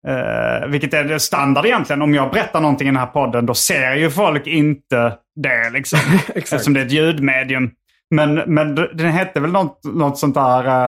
Eh, vilket är standard egentligen. Om jag berättar någonting i den här podden, då ser ju folk inte det. Liksom, eftersom det är ett ljudmedium. Men, men den hette väl något, något sånt där...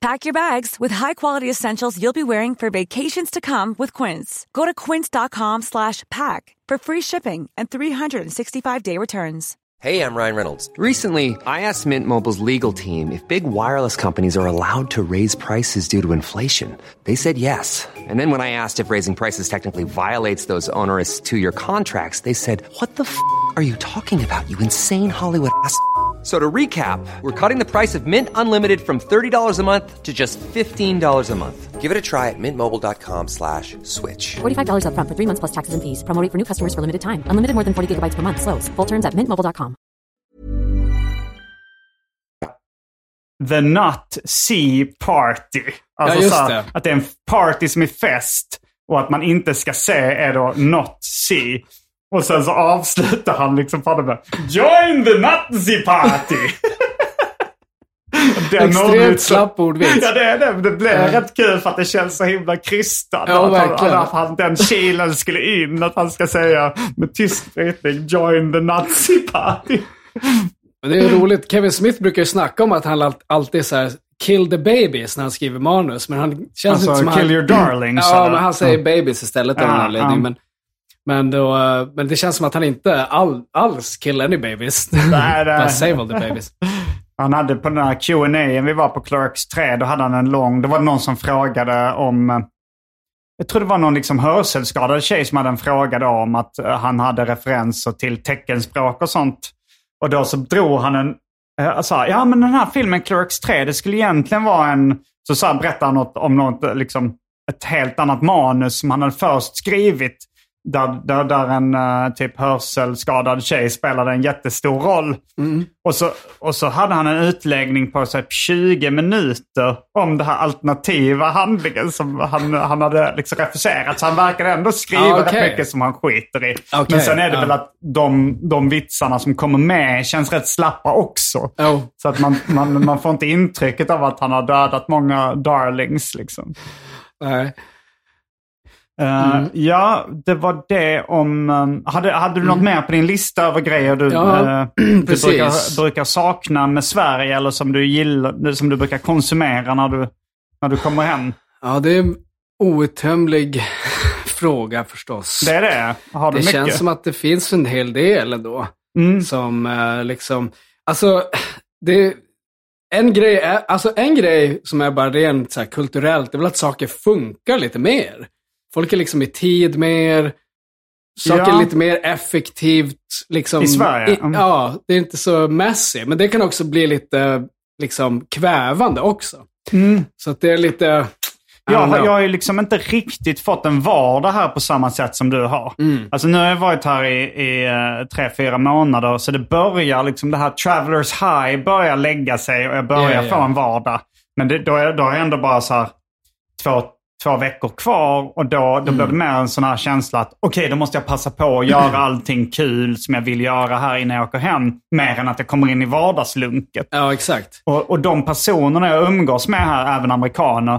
Pack your bags with high-quality essentials you'll be wearing for vacations to come with Quince. Go to quince.com slash pack for free shipping and 365-day returns. Hey, I'm Ryan Reynolds. Recently, I asked Mint Mobile's legal team if big wireless companies are allowed to raise prices due to inflation. They said yes. And then when I asked if raising prices technically violates those onerous two year contracts, they said, What the f are you talking about, you insane Hollywood ass? F- So to recap, we're cutting the price of Mint Unlimited from $30 a month to just $15 a month. Give it a try at mintmobile.com slash switch. $45 upfront for three months plus taxes and fees. Promo rate for new customers for limited time. Unlimited more than 40 gigabytes per month. Slows. Full terms at mintmobile.com. The Nut Sea Party. Alltså Ja, just så här, det. Att det är en party som är fest och att man inte ska se är då Not See. Och sen så avslutar han liksom podden med Join the Sea Party! Den Extremt ordvitsen- slapp ordvits. Ja det är det. Men det blir rätt kul för att det känns så himla krystat. Ja, att, han, verkligen. att han, den kilen skulle in. Att han ska säga med tyst brytning Join the Sea Party. Det är roligt. Kevin Smith brukar ju snacka om att han all- alltid så här kill the babies när han skriver manus. Men han känns Alltså, inte som kill han... your darlings, Ja, eller? men han säger babies istället av någon anledning. Men, men, då, eh, men det känns som att han inte all, alls kill any babies. Nej. Bara save all the babies. Han hade på den här Q&A vi var på Clerks 3, då hade han en lång, det var någon som frågade om, eh, jag tror det var någon liksom hörselskadad tjej som hade en fråga då om att eh, han hade referenser till teckenspråk och sånt. Och då så drog han en, sa, ja men den här filmen Clerks 3, det skulle egentligen vara en, så sa, berättade han något om något, liksom, ett helt annat manus som han hade först skrivit. Där, där, där en eh, typ hörselskadad tjej spelade en jättestor roll. Och, så, och så hade han en utläggning på typ 20 minuter om det här alternativa handlingen som han, han hade liksom refuserat. Så han verkade ändå skriva Ah, okej. rätt mycket som han skiter i. Okej, Men sen är det ja. väl att de, de vitsarna som kommer med känns rätt slappa också. Oh. Så att man, man, man får inte intrycket av att han har dödat många darlings. Liksom. Nej. Eh, Ja, det var det om... um, hade, hade du något mer på din lista över grejer du, Ja, eh, du brukar, brukar sakna med Sverige eller som du gillar, som du brukar konsumera när du, när du kommer hem? Ja, det är en outtömlig fråga förstås. Det är det? Har du Det mycket? känns som att det finns en hel del ändå. Mm. Som eh, liksom, alltså, det, en grej, är, alltså en grej som är bara rent så kulturellt, det är väl att saker funkar lite mer. Folk är liksom i tid mer, saker Ja. är lite mer effektivt. Liksom, I Sverige? I, Mm. ja, det är inte så messy. Men det kan också bli lite liksom kvävande också. Så att det är lite... Jag, jag har ju liksom inte riktigt fått en vardag här på samma sätt som du har. Mm. Alltså nu har jag varit här i, i eh, tre, fyra månader. Så det börjar liksom det här travelers high börjar lägga sig och jag börjar Ja, ja. få en vardag. Men det, då, är, då har jag ändå bara så här två, två veckor kvar och då, då blir det mer en sån här känsla att okej, då måste jag passa på att göra allting kul som jag vill göra här innan jag åker hem. Mer än att jag kommer in i vardagslunket. Ja, exakt. Och, och de personerna jag umgås med här, även amerikaner,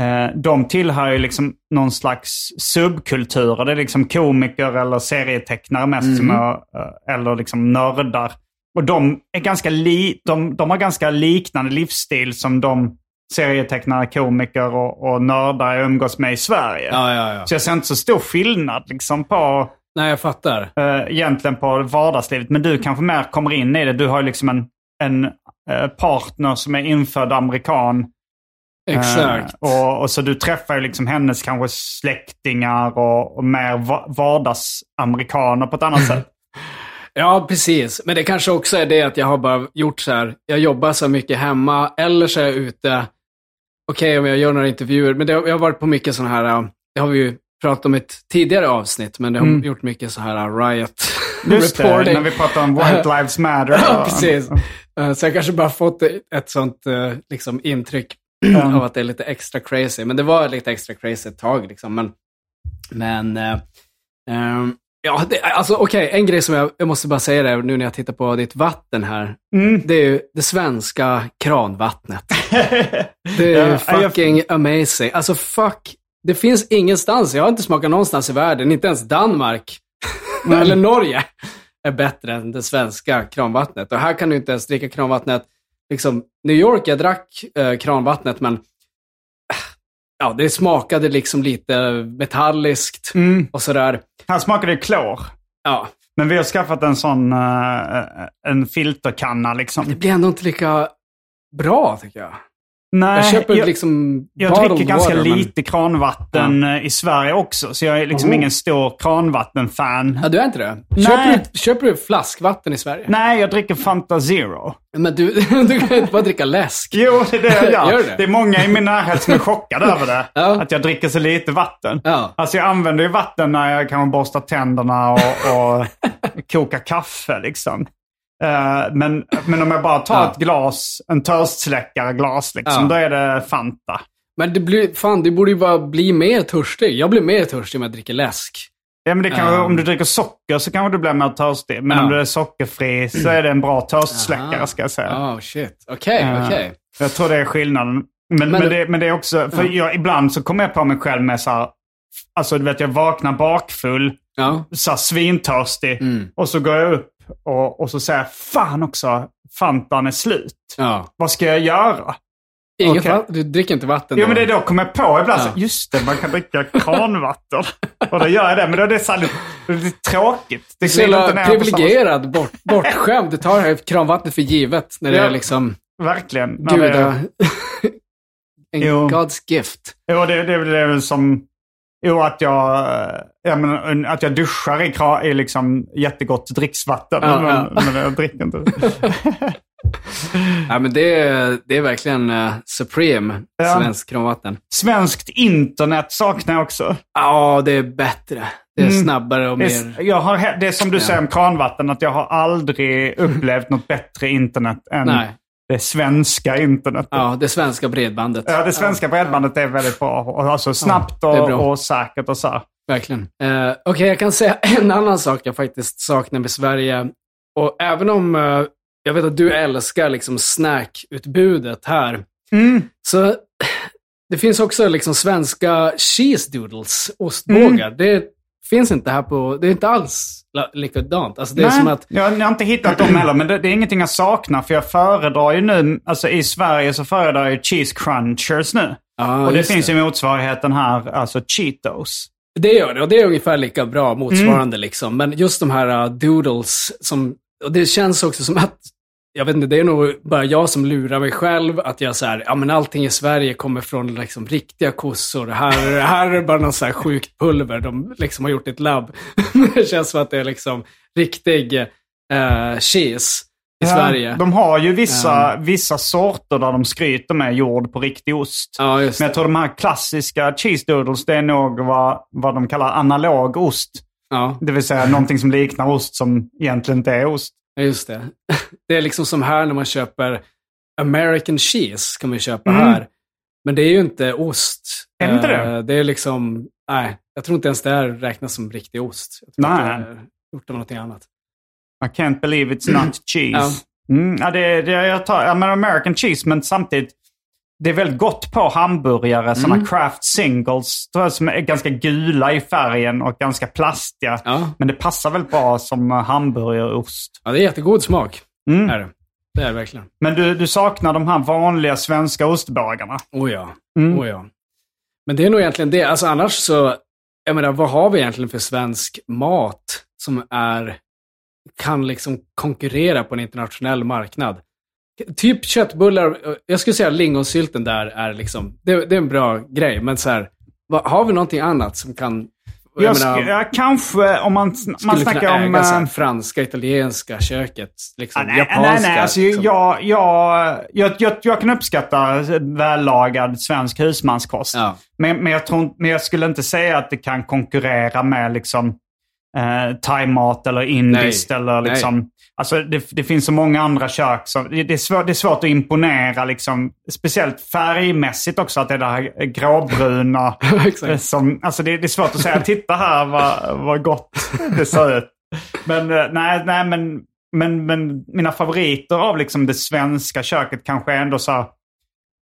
eh, de tillhör ju liksom någon slags subkulturer. Det är liksom komiker eller serietecknare mest, som är, eh, eller liksom nördar. Och de, är ganska li, de, de har ganska liknande livsstil som de serietecknare, komiker och, och nördar jag umgås med i Sverige. Ja, ja, ja. Så jag ser inte så stor skillnad liksom på Nej, jag fattar. eh, egentligen på vardagslivet. Men du kanske mer kommer in i det. Du har ju liksom en, en eh, partner som är infödd amerikan. Eh, Exakt. och, och så du träffar ju liksom hennes kanske släktingar och, och mer va- vardagsamerikaner på ett annat sätt. Ja, precis. Men det kanske också är det att jag har bara gjort så här. Jag jobbar så mycket hemma, eller så är jag ute. Okej, om jag gör några intervjuer. Men det, har- jag har varit på mycket sådana här, äh, det har vi ju pratat om i ett tidigare avsnitt, men det har Mm. gjort mycket så här äh, riot Just det, reporting. när vi pratar om White Lives Matter. Ja, precis. Eh, Så jag kanske bara fått ett sånt eh, liksom, intryck Mm. av att det är lite extra crazy. Men det var lite extra crazy ett tag. Liksom. Men, men eh, ehm, ja, det, alltså okej, en grej som jag, jag måste bara säga det nu när jag tittar på ditt vatten här. Mm. Det är ju det svenska kranvattnet. Det är Ja, ju jag- fucking amazing. Alltså fuck, det finns ingenstans, jag har inte smakat någonstans i världen, inte ens Danmark eller Norge är bättre än det svenska kranvattnet. Och här kan du inte ens dricka kranvattnet. Liksom, New York, jag drack eh, kranvattnet, men ja, det smakade liksom lite metalliskt Mm. och sådär. Här smakar det klor. Ja, Men vi har skaffat en sån eh, en filterkanna liksom. det blir ändå inte lika bra tycker jag. Nej, Jag köper jag, liksom jag dricker ganska water, men- lite kranvatten eh, i Sverige också. Så jag är liksom Oh. ingen stor kranvattenfan. Ja, du är inte det? Nej. Köper du, köper du flaskvatten i Sverige? Nej, jag dricker Fanta Zero. Men du, du kan inte bara dricka läsk. Jo, det är det jag gör. Gör det? det är många i min närhet som är chockade över det. Ja. Att jag dricker så lite vatten. Ja. Alltså jag använder ju vatten när jag kan borsta tänderna och, och koka kaffe liksom. Eh, men, men om jag bara tar Ja. ett glas, en törstsläckare-glas, liksom, Ja. då är det Fanta. Men det blir, fan, du borde ju bara bli mer törstig. Jag blir mer törstig om jag dricker läsk. Ja, men det kan, Um. Om du dricker socker så kanske du blir mer törstig. Men Ja. om du är sockerfri så är det en bra törstsläckare Aha. ska jag säga. Oh shit. Okej, Eh, okej. Jag tror det är skillnaden. Men, men, Men- det, men det är också, för Ja. jag, ibland så kommer jag på mig själv med så här, alltså du vet jag vaknar bakfull, Ja. så här, svintörstig. Mm. Och så går jag upp och, och så säger jag, fan också, Fantan är slut. ja. Vad ska jag göra? Ingen Okej. fan, du dricker inte vatten Jo men det är då kommer jag på ibland, Ja. så, just det, man kan dricka kranvatten. och då gör jag det, men då är det, så här, det är tråkigt. Är Det jävla inte privilegierad, bort, bortskämd. Du tar här kranvattnet för givet när det Ja. är liksom Verkligen. Det- guda... en. God's gift. Jo, det, det, det är väl som... Jo, att jag, eh, ja, men, att jag duschar i, kra, i liksom jättegott dricksvatten. Ja, men, ja. men jag dricker inte. Ja, men det, är- det är verkligen uh, supreme, Ja. svensk kranvatten. Svenskt internet saknar jag också. Ja, det är bättre. Det är Mm. snabbare och Det mer... jag har, det är som du säger om kranvatten, att jag har aldrig upplevt något bättre internet än Nej. Det svenska internet. Ja, det svenska bredbandet. Ja, det svenska bredbandet är väldigt bra. Alltså snabbt och, bra. och säkert och så. här. Verkligen. Eh, Okej, jag kan säga en annan sak jag faktiskt saknar med Sverige. Och även om eh, jag vet att du älskar liksom snackutbudet här, Mm. så det finns också liksom svenska cheese doodles, ostbågar. Mm. Det finns inte här på, det är inte alls likadant. Alltså det är Nej, som att, jag, jag har inte hittat dem heller, men det, det är ingenting jag saknar. För jag föredrar ju nu, alltså i Sverige så föredrar jag cheese crunchers nu. ja, och det finns ju motsvarigheten här, alltså Cheetos. Det gör det, och det är ungefär lika bra motsvarande liksom. Men just de här uh, doodles, som, och det känns också som att, jag vet inte, det är nog bara jag som lurar mig själv, att jag så här, ja men allting i Sverige kommer från liksom riktiga kossor. Här, här är bara någon så här sjukt pulver de liksom har gjort ett labb. det känns som att det är liksom riktig uh, cheese i Sverige. De har ju vissa, vissa sorter där de skryter med gjord på riktig ost. Ja, Men jag tror de här klassiska cheese doodles, det är nog vad, vad de kallar analog ost. Ja, Det vill säga någonting som liknar ost som egentligen inte är ost. Ja, just det. Det är liksom som här när man köper American cheese, kan man ju köpa Mm. här. Men det är ju inte ost. Är det inte det? Eh, Det är liksom, nej, jag tror inte ens det här räknas som riktig ost. Jag tror Nej. att det är gjort av någonting annat. I can't believe it's not cheese. Mm, ja, det, det, jag tar ja, men American cheese, men samtidigt. Det är väldigt gott på hamburgare, Mm. sådana craft singles. Jag, som är ganska gula i färgen och ganska plastiga. Ja. Men det passar väl bra som eh, hamburgerost. ja, det är jättegod smak. Mm. Är det. det är det verkligen. Men du, du saknar de här vanliga svenska ostbågarna. Oh ja. Mm. Oh ja. Men det är nog egentligen det. Alltså annars så, jag menar, vad har vi egentligen för svensk mat som är, kan liksom konkurrera på en internationell marknad? Typ köttbullar, jag skulle säga lingonsylten där är liksom, det, det är en bra grej, men så här, vad, har vi någonting annat som kan Jag, jag menar, kanske om man, man skulle snackar kunna om... så här, eh, franska, italienska köket, liksom, nej, japanska. nej, nej. Alltså, liksom. jag, jag, jag, jag, jag kan uppskatta vällagad svensk husmanskost. Ja. Men, men, jag tror, men jag skulle inte säga att det kan konkurrera med liksom, eh, thaimat eller indiskt. Eller, nej. Alltså, det, det finns så många andra kök. Som, det, är svårt, det är svårt att imponera. Liksom, speciellt färgmässigt också. Att det är det här gråbruna. Som, alltså det, det är svårt att säga, titta här vad, vad gott det ser ut. Men eh, nej, nej men, men, men mina favoriter av liksom det svenska köket kanske är ändå så här,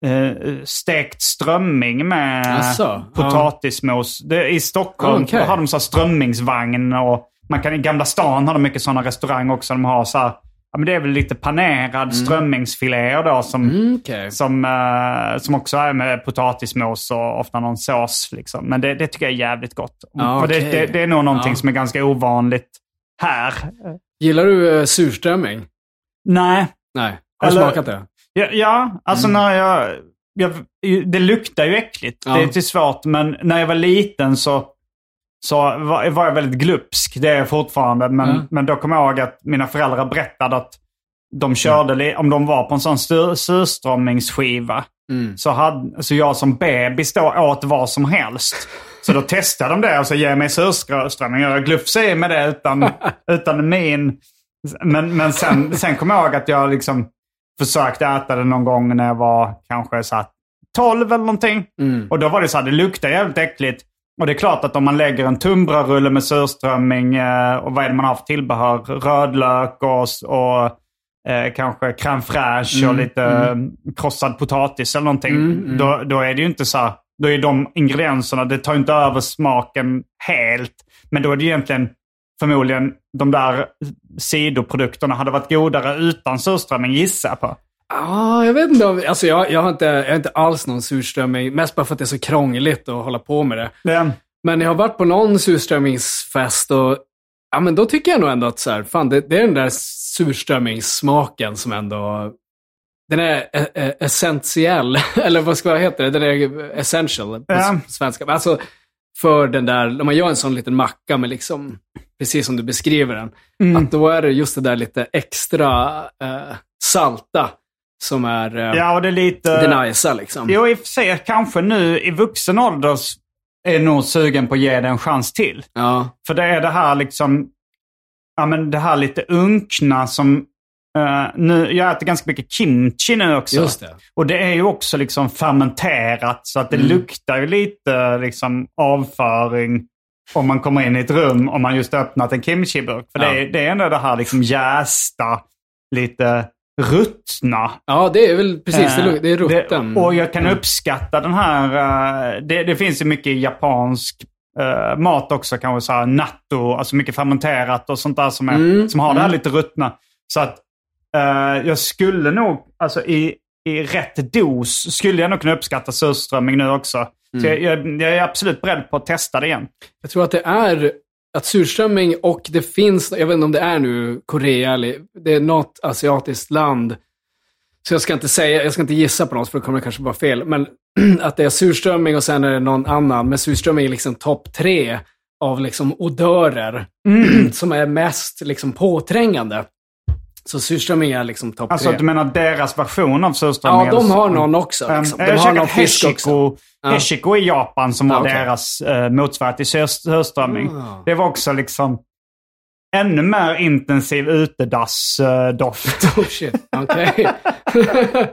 eh, stekt strömming med Jaså? potatismos. Det, I Stockholm Okej. har de så strömmingsvagn och man kan, i Gamla stan har de mycket sådana restauranger också. De har så här, ja, men det är väl lite panerad strömmingsfiléer då som, Mm, okej. som, eh, som också är med potatismos och ofta någon sås. Liksom. Men det, det tycker jag är jävligt gott. Ja, och det, det, det är nog någonting Ja. som är ganska ovanligt här. Gillar du uh, surströmming? Nej. Nej. Har du Eller- smakat det? Ja, ja alltså när jag, jag... Det luktar ju äckligt. Ja. Det är inte svårt. Men när jag var liten så, så var, var jag väldigt glupsk. Det är jag fortfarande. Men, Ja. men då kommer jag ihåg att mina föräldrar berättade att de körde, li- om de var på en sån sur, surströmmingsskiva, Mm. så hade så jag som bebis då åt vad som helst. Så då testade de det och så ge mig surströmming. Jag glufsade i med det utan, utan min. Men, men sen, sen kom jag ihåg att jag liksom försökte äta det någon gång när jag var kanske så här 12 eller någonting. Mm. Och då var det så här, det luktar jävligt äckligt. Och det är klart att om man lägger en tunnbrödsrulle med surströmming eh, och vad är det man har för tillbehör? Rödlök och, och eh, kanske crème fraîche och lite eh, krossad potatis eller någonting. Mm, Då, då är det ju inte så här, då är de ingredienserna, det tar inte över smaken helt. Men då är det egentligen förmodligen de där sidoprodukterna hade varit godare utan surströmming gissar jag på. Ja, jag vet inte. om- Alltså jag, jag, har inte, jag har inte alls någon surströmming. Mest bara för att det är så krångligt att hålla på med det. Det, Men jag har varit på någon surströmmingsfest och ja, men då tycker jag nog ändå att så här, fan, det, det är den där surströmmingssmaken som ändå... Den är ä- ä- essentiell, eller vad ska jag heta det? Den är essential på Ja. svenska. Men Alltså, för den där, om man gör en sån liten macka med liksom, precis som du beskriver den, Mm. att då är det just det där lite extra eh, salta som är eh, ja, och det är lite... det najsa liksom. Jo, i och för sig kanske nu i vuxen ålder är nog sugen på att ge det en chans till. Ja, För det är det här liksom, ja men det här lite unkna som, eh, nu, jag äter ganska mycket kimchi nu också. det. Och det är ju också liksom fermenterat så att det luktar ju lite liksom avföring om man kommer in i ett rum om man just öppnat en kimchiburk. För Ja. det, är, det är ändå det här liksom jästa, lite ruttna. Ja, det är väl precis, Eh, det är rutten. Det, och jag kan uppskatta den här... eh, det, det finns ju mycket japansk eh, mat också. Kanske så här natto, alltså mycket fermenterat och sånt där som, är, Mm, som har det här mm. lite ruttna. Så att eh, jag skulle nog, alltså i, i rätt dos, skulle jag nog kunna uppskatta surströmming nu också. Så Mm. jag, jag, jag är absolut beredd på att testa det igen. Jag tror att det är att surströmming och det finns, jag vet inte om det är nu Korea eller det är något asiatiskt land. Så jag ska inte säga, jag ska inte gissa på något för då kommer det kanske vara fel. Men att det är surströmming och sen är det någon annan. Men surströmming är liksom topp tre av liksom odörer som är mest liksom påträngande. Så surströmming är liksom topp Alltså tre. att du menar deras version av surströmming? Ja, de har någon också. Um, Liksom. jag De har har käkat någon fisk också. heshiko, Ja. heshiko i Japan som var okej. deras uh, motsvarighet till sur- surströmming. Ah. Det var också liksom ännu mer intensiv utedassdoft. Oh shit, okej.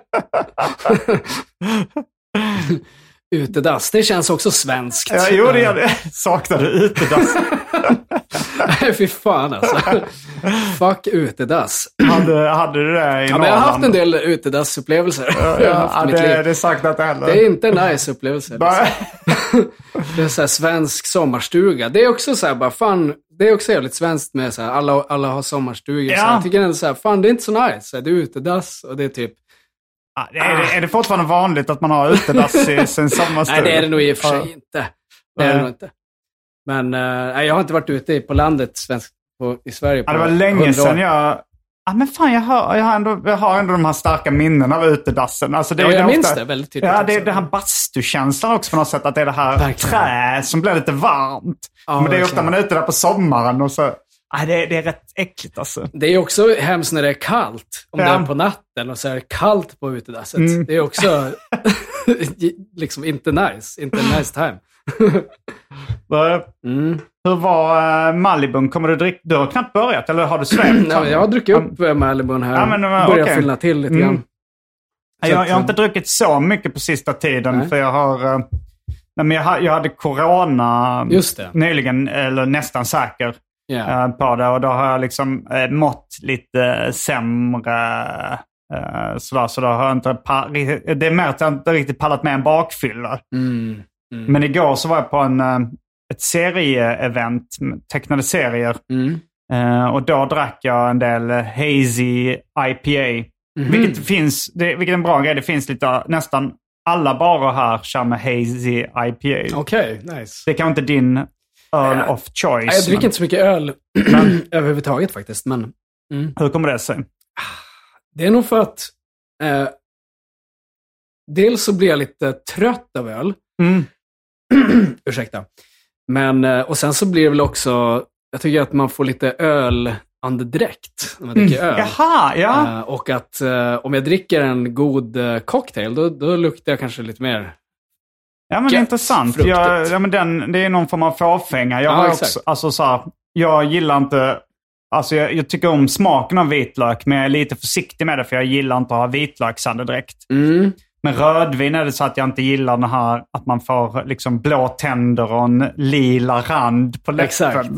Utedass, det känns också svenskt. ja, jo, det gör det. Saknade utedass. Nej, fy fan alltså. Fuck utedass. hade, hade du det i Ja, men jag har haft en del utedassupplevelser. Ja, ja, mitt det, det saknar inte heller. Det är inte en nice upplevelse. Liksom. Det är så här svensk sommarstuga. Det är också så här bara, fan, det är också jävligt svenskt med så här, alla, alla har sommarstugor. Så Ja. här, jag tycker ändå så här, fan det är inte så nice. Så det är utedass och det är typ, Det är, det, är det fortfarande vanligt att man har utedass i sin sommarstuga? nej det är det nog i och för sig inte. Det är det nog inte. Men eh, jag har inte varit ute på landet svensk, på, i Sverige på Ja, det var 100 länge sedan jag... Ja, men fan, jag har, jag, har ändå, jag har ändå de här starka minnena av utedassen. Alltså, det, Ja, är jag ofta- minns det väldigt tydligt Ja, det är det här bastukänslan också på något sätt. Att det är det här Verkligen. trä som blir lite varmt. Ja, men det är verkligen. ofta man är ute där på sommaren och så... Nej, det, är- det är rätt äckligt alltså. Det är också hemskt när det är kallt. Om Ja. det är på natten och så är det kallt på utedasset. Mm. Det är också liksom inte nice. Inte nice time. Mm. Hur var uh, Malibun? Kommer du dricka? Du har knappt börjat, eller har du? Nej, men jag har druckit upp mm. Malibun här. Ja, men, men, Börjar okej. fylla till lite Mm. grann. Jag, Så jag att, har inte druckit så mycket på sista tiden Nej. för jag har... eh, nej, men jag, jag hade corona nyligen, eller nästan säker Eh, på det. Och då har jag liksom uh, mått lite sämre. Uh, sådär, så då har jag inte... Det är mer att jag inte riktigt pallat med en bakfylla. Mm. Men igår så var jag på en, eh, ett serieevent, tecknade serier. Mm. Eh, och då drack jag en del eh, hazy IPA. Mhm. Vilket, finns, det, vilket är en bra grej. Det finns lite, nästan alla barer här kör med hazy IPA. Okej, nice. Det är kanske inte din öl Ja. of choice. Jag dricker men inte så mycket öl överhuvudtaget faktiskt. Men Hur kommer det sig? det är nog för att eh, dels så blir jag lite trött av öl. Mm. Ursäkta. Men, eh, och sen så blir det väl också, jag tycker att man får lite ölandedräkt när man dricker öl. Jaha, ja. Eh, och att eh, om jag dricker en god cocktail, då, då luktar jag kanske lite mer. Ja, men Gött, intressant. Jag, ja, men den, det är någon form av fåfänga. Jag, har också, alltså, så här, jag gillar inte... Alltså, jag, jag tycker om smaken av vitlök, men jag är lite försiktig med det för jag gillar inte att ha vitlöksandedräkt. Mm. Men rödvin är det så att jag inte gillar den här att man får liksom blå tänder och en lila rand på läppen. Exakt.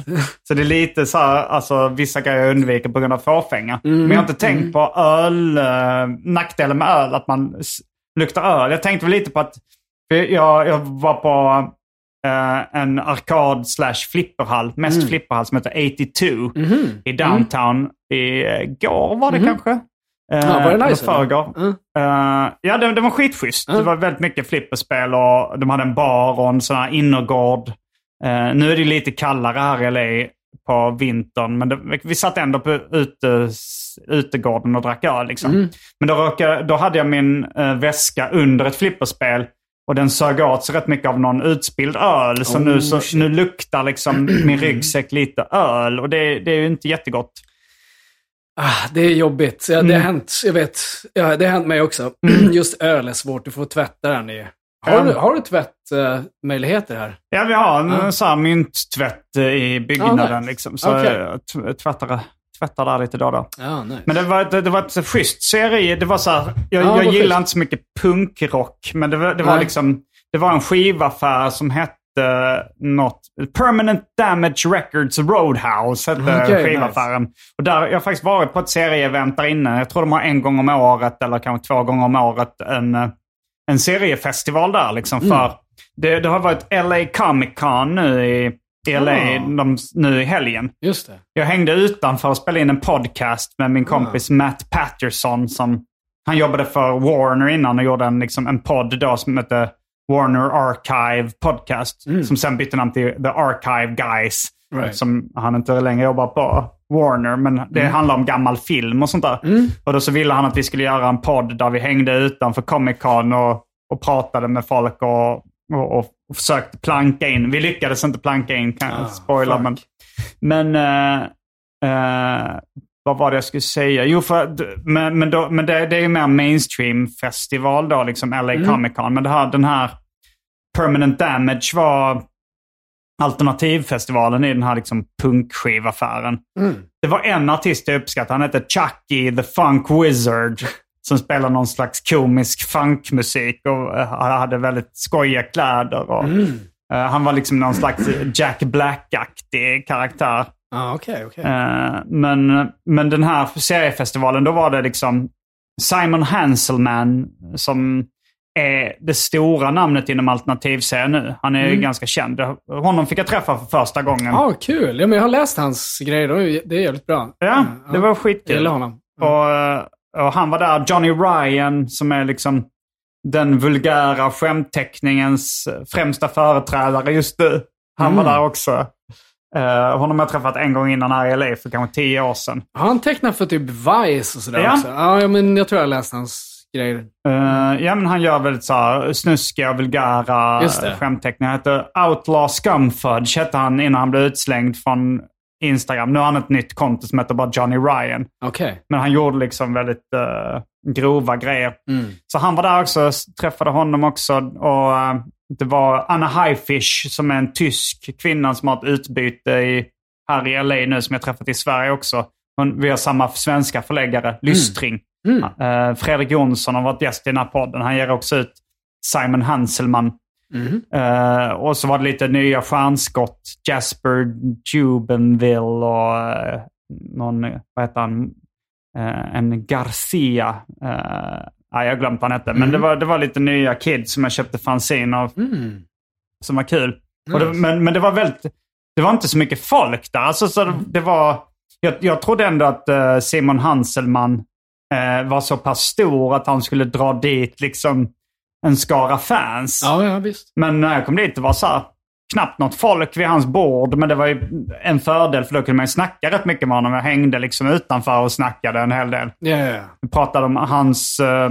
Så det är lite så här, alltså vissa grejer jag undviker på grund av fåfänga. Mm, Men jag har inte tänkt på öl, eh, nackdelen med öl, att man luktar öl. Jag tänkte väl lite på att, jag, jag var på eh, en arkad slash flipperhall, mest Mm. flipperhall som heter 82 Mhm. i downtown. I eh, går var det Mhm. kanske? Ja, var det nice, förrgår. Mm. Eh, ja, det, det var skitschysst. Mm. Det var väldigt mycket flipperspel och de hade en bar och en sån här innergård. Eh, nu är det lite kallare här i LA på vintern, men det, vi satt ändå på ute, utegården och drack öl. Liksom. Mm. Men då, råkade, då hade jag min eh, väska under ett flipperspel och den sög åt sig rätt mycket av någon utspilld öl. Så, Oh, nu, så shit. nu luktar liksom min ryggsäck lite öl och det, det är ju inte jättegott. Ah, det är jobbigt. Ja, det har Mm. hänt, jag vet. Ja, det har hänt mig också. Just öl är svårt. Du får tvätta den i. Har, Ja. du, har du tvättmöjligheter här? Ja, vi har en Ja. sån här mynttvätt eh, i byggnaden. Ja, nice. liksom, så Okej. jag t- tvättar, där lite då och då. Ja, nice. Men det var, det, det var ett schysst serie. Det var så här, jag, Ja, jag gillar schysst. inte så mycket punkrock, men det var, det var Nej. liksom... Det var en skivaffär som hette något... Permanent Damage Records Roadhouse hette Okej, skivaffären. Och där, jag har faktiskt varit på ett serieevent där inne. Jag tror de har en gång om året, eller kanske två gånger om året, en, en seriefestival där. Liksom, Mm. för det, det har varit LA Comic Con nu i, i LA Ah. de, nu i helgen. Just det. Jag hängde utanför och spelade in en podcast med min kompis Matt Patterson. Som, han jobbade för Warner innan och gjorde en, liksom, en podd då som hette Warner Archive Podcast. Som sen bytte namn till The Archive Guys. Right. Som han inte längre jobbar på Warner. Men det handlar om gammal film och sånt där. Och då så ville han att vi skulle göra en podd där vi hängde utanför Comic Con och, och pratade med folk och, och, och, försökte planka in. Vi lyckades inte planka in, kan jag Ah, spoila. Men, men eh, eh, vad var det jag skulle säga? Jo, för, men, men, då, men det, det är ju mer mainstream-festival då, liksom LA Mm. Comic Con. Men det här, den här Permanent Damage var alternativfestivalen i den här liksom punkskivaffären. Mm. Det var en artist jag uppskattade. Han hette Chucky the Funk Wizard. Som spelar någon slags komisk funkmusik och eh, hade väldigt skojiga kläder. Och, eh, han var liksom någon slags Jack Black-aktig karaktär. Ja, okej, okej. Eh, men, men den här seriefestivalen, då var det liksom Simon Hanselman som är det stora namnet inom alternativserien nu. Han är ju ganska känd. Honom fick jag träffa för första gången. Ja, kul. Ja, men jag har läst hans grejer. och Det är jävligt bra. Ja, det var Jag skitkul. gillar honom. Och, eh, och han var där. Johnny Ryan som är liksom den vulgära skämtteckningens främsta företrädare just nu. Han var där också. Uh, honom har jag träffat en gång innan här i LA för kanske tio år sedan. Har han tecknat för typ Vice och sådär Ja. också? Ja, men jag tror jag har läst hans grejer. Uh, ja, men han gör väldigt så här snuskiga vulgära skämtteckningar. Han heter Outlaw Scumfudge hette han innan han blev utslängd från Instagram. Nu har han ett nytt konto som heter bara Johnny Ryan. Okej. Men han gjorde liksom väldigt uh, grova grejer. Mm. Så han var där också, träffade honom också. Och eh, det var Anna Highfish som är en tysk kvinna som har ett utbyte i, här i LA nu som jag träffat i Sverige också. Hon, vi har samma svenska förläggare, Lystring. Mm. Eh, Fredrik Jonsson har varit gäst i den här podden. Han ger också ut Simon Hanselman. Mhm. Eh, och så var det lite nya stjärnskott. Jasper Jubenville och eh, någon, vad heter han, Eh, en Garcia. Uh, jag har glömt vad han hette. Men det var, det var lite nya kids som jag köpte fanzine av. Mm. Som var kul. Det, men, men det var väldigt, det var inte så mycket folk där. Alltså, så det, det var, jag, jag trodde ändå att Simon Hanselman var så pass stor att han skulle dra dit liksom en skara fans. Ja, ja, visst. Men när jag kom dit det var så här, knappt något folk vid hans bord. Men det var ju en fördel för då kunde man ju snacka rätt mycket med honom. Jag hängde liksom utanför och snackade en hel del. Ja, ja, ja. Vi pratade om hans, eh,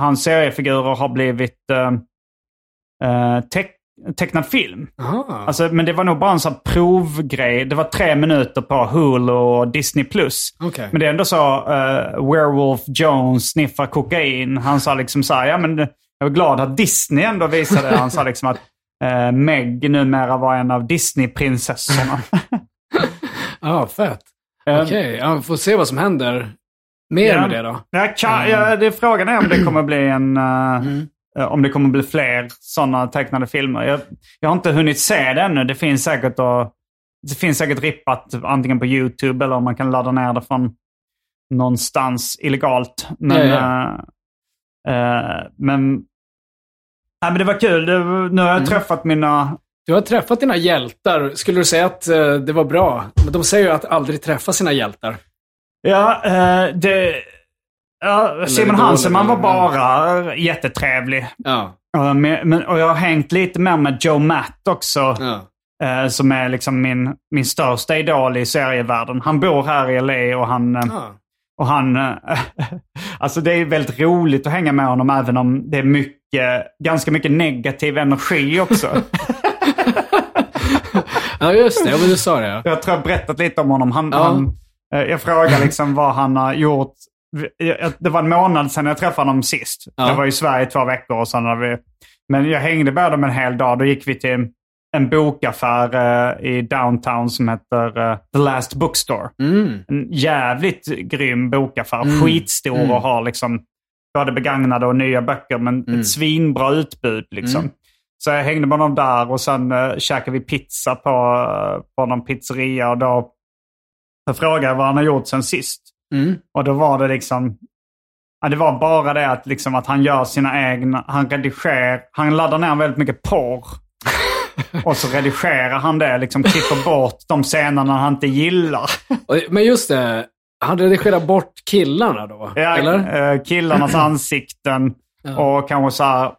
hans seriefigurer har blivit uh, teck, tecknad film. Aha. Alltså, men det var nog bara en sån provgrej. Det var tre minuter på Hulu och Disney+. Plus. Okej. Men det är ändå så, eh, Werewolf Jones sniffar kokain. Han sa liksom så här, ja men jag var glad att Disney ändå visade. Han sa liksom att eh, Meg numera var en av Disney-prinsessorna. Ja, fett. Eh, Okej, ja, vi får se vad som händer mer Ja. med det då. Jag kan, ja, det, frågan är om det kommer bli en... eh, eh, Om det kommer bli fler sådana tecknade filmer. Jag, jag har inte hunnit se det ännu. Det finns säkert att, det finns säkert rippat antingen på YouTube eller om man kan ladda ner det från någonstans illegalt. Men, Ja, eh, eh, men, nej, men det var kul. Det, nu har jag träffat mina... Du har träffat dina hjältar. Skulle du säga att eh, det var bra? Men de säger ju att aldrig träffa sina hjältar. Ja, eh, det... Ja, Simon det var- bara jättetrevlig. Ja. Ja, men, men, och jag har hängt lite mer med Joe Matt också. ja. eh, som är liksom min, min största idol i serievärlden. Han bor här i LA och han... eh, Ah. Och han eh, alltså det är väldigt roligt att hänga med honom även om det är mycket, ganska mycket negativ energi också. ja, just det. Ja, men du sa det. Ja. jag tror jag berättat lite om honom. Han, Ja. han, eh, jag frågar liksom vad han har gjort. Det var en månad sedan jag träffade honom sist. Ja. Jag var i Sverige i två veckor och sen vi... Men jag hängde med dem en hel dag. Då gick vi till en bokaffär eh, i downtown som heter eh, The Last Bookstore. Mm. En jävligt grym bokaffär. Skitstor och har liksom både begagnade och nya böcker. Men ett svinbra utbud liksom. Så jag hängde med honom där och sen uh, käkade vi pizza på, uh, på någon pizzeria. Och då jag frågade jag vad han har gjort sen sist. Mm. Och då var det liksom... Ja, det var bara det att, liksom, att han gör sina egna... Han redigerar... Han laddar ner väldigt mycket porr. Och så redigerar han det. Liksom klipper bort de scenerna han inte gillar. Men just det. Han redigerar bort killarna då? Ja, Eller? eh, killarnas ansikten och kanske så här,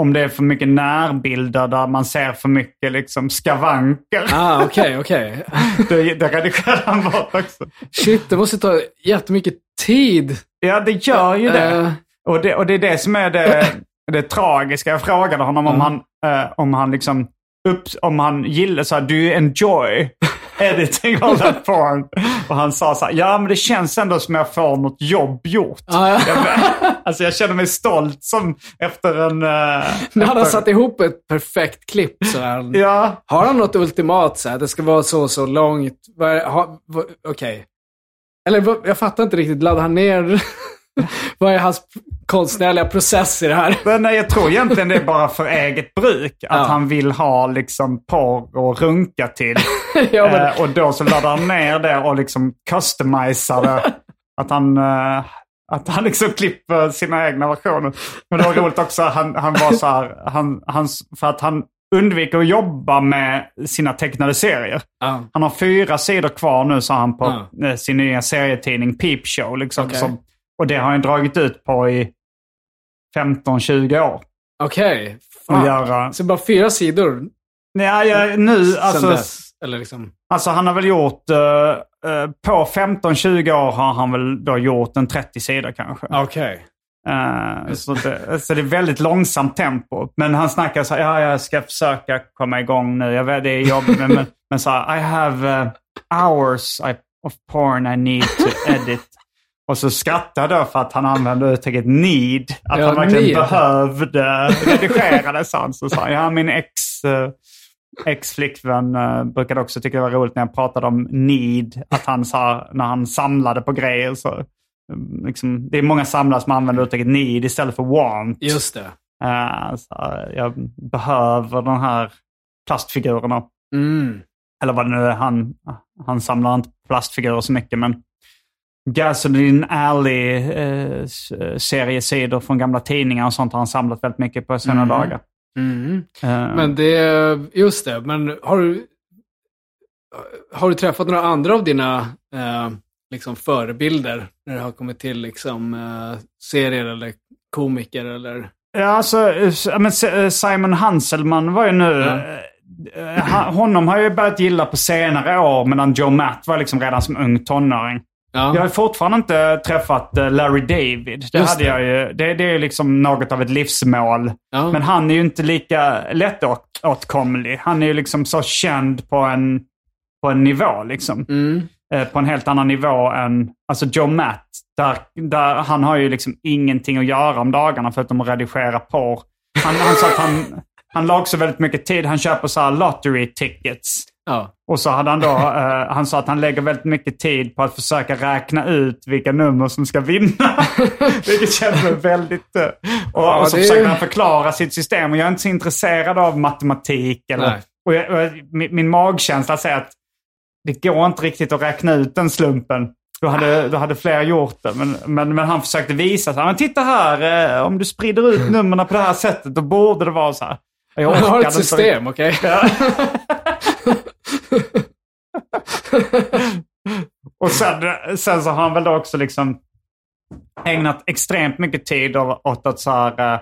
om det är för mycket närbilder där man ser för mycket liksom skavanker. Ah, okej, okej. det, det redigerar han bort också. Shit, det måste ta jättemycket tid. Ja, det gör ju det. Eh. Och det, och det är det som är det, det tragiska. Jag frågade honom om han, eh, om han liksom upp, om han gillar så här, do you enjoy editing all that porn? Och han sa så här, ja men det känns ändå som jag får något jobb gjort. Ah, ja. Jag, alltså jag känner mig stolt som efter en... Uh, Nu hade han satt ihop ett perfekt klipp. Så här. Ja, Har han något ultimat så här? Det ska vara så så långt. Okej. Eller vad- jag fattar inte riktigt. Laddar han ner? vad är hans konstnärliga process i det här? men nej, jag tror egentligen det är bara för eget bruk. Att Ja. han vill ha liksom porr och runka till. ja, men, Eh, och då så laddar han ner det och liksom customisar det. Att han, eh, att han liksom klipper sina egna versioner. Men det var roligt också, han, han var så här, han, hans, för att han undviker att jobba med sina tecknade serier. ja. Han har fyra sidor kvar nu, sa han på eh, sin nya serietidning Peep Show. Liksom, Okej. som, och det har han dragit ut på i 15-20 år. Okej. Fan. göra, Så bara fyra sidor. Ja, ja, nu, alltså, dess? Eller liksom... alltså han har väl gjort, eh, eh, på 15-20 år har han väl då gjort en 30 sidor kanske. Okej. Eh, så, det, så det är väldigt långsamt tempo. Men han snackar så här, ja jag ska försöka komma igång nu. Jag vet det är jobbigt. men, men, men så här, I have uh, hours I, of porn I need to edit. Och så skrattar jag för att han använde uttrycket need. Att Ja, han verkligen need. behövde redigera det. Så sa, ja min ex... eh, Ex-flickvän uh, brukade också tycka det var roligt när jag pratade om need. Att han sa, när han samlade på grejer så... um, Liksom, det är många samlare som använder uttrycket need istället för want. Just det. Eh, så jag behöver de här plastfigurerna. Mm. Eller vad det nu är. Han, han samlar inte plastfigurer så mycket, men Gasoline Alley eh, från gamla tidningar och sånt har han samlat väldigt mycket på sina Mm. dagar. Mm. Eh, Men det, just det, men har du, har du träffat några andra av dina eh, liksom förebilder när det har kommit till liksom, eh, serier eller komiker eller? Ja, alltså, men eh, Simon Hanselman var ju nu... Ja. eh, Honom har jag ju börjat gilla på senare år, medan Joe Matt var liksom redan som ung tonåring. Ja. Jag har fortfarande inte träffat eh, Larry David. Det, Just hade det. jag ju, det, det är ju liksom något av ett livsmål. Ja. Men han är ju inte lika lättåtkomlig. Han är ju liksom så känd på en, på en nivå liksom. Mm. Eh, på en helt annan nivå än alltså Joe Matt. Där, där han har ju liksom ingenting att göra om dagarna förutom att redigera porr. Han, han han, han la också väldigt mycket tid. Han köper så här lottery tickets. Ja. Och så hade han då, eh, han sa att han lägger väldigt mycket tid på att försöka räkna ut vilka nummer som ska vinna. Vilket känns väl väldigt... eh, och, Ja, och så det- försöker han förklara sitt system. Och jag är inte så intresserad av matematik. Eller, Nej. och jag, och jag, min, min magkänsla säger att det går inte riktigt att räkna ut den slumpen. Då hade, då hade fler gjort det. Men, men, men han försökte visa så här, men titta här, eh, om du sprider ut numren på det här sättet, då borde det vara så här. Jag Jag har ett system, okej? Ja. och sen, sen så har han väl då också liksom ägnat extremt mycket tid åt att så här, eh,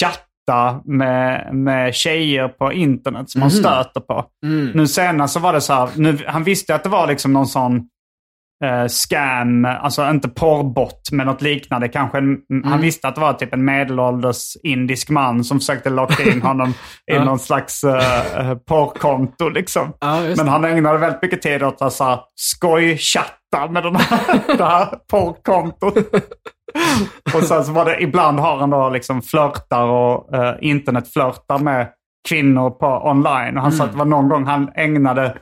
chatta med, med tjejer på internet som han stöter på. Mm. Nu senast så var det så här, nu, han visste att det var liksom någon sån eh, scam, alltså inte porrbot men något liknande. Kanske en, Han visste att det var typ en medelålders indisk man som försökte locka in honom i Ja. någon slags uh, porrkonto. Liksom. Ja, men han ägnade väldigt mycket tid åt att skojchatta med den här, det här porrkontot. och sen så var det, ibland har han då liksom flörtar och uh, internetflörtar med kvinnor på online. Och han sa att det var någon gång han ägnade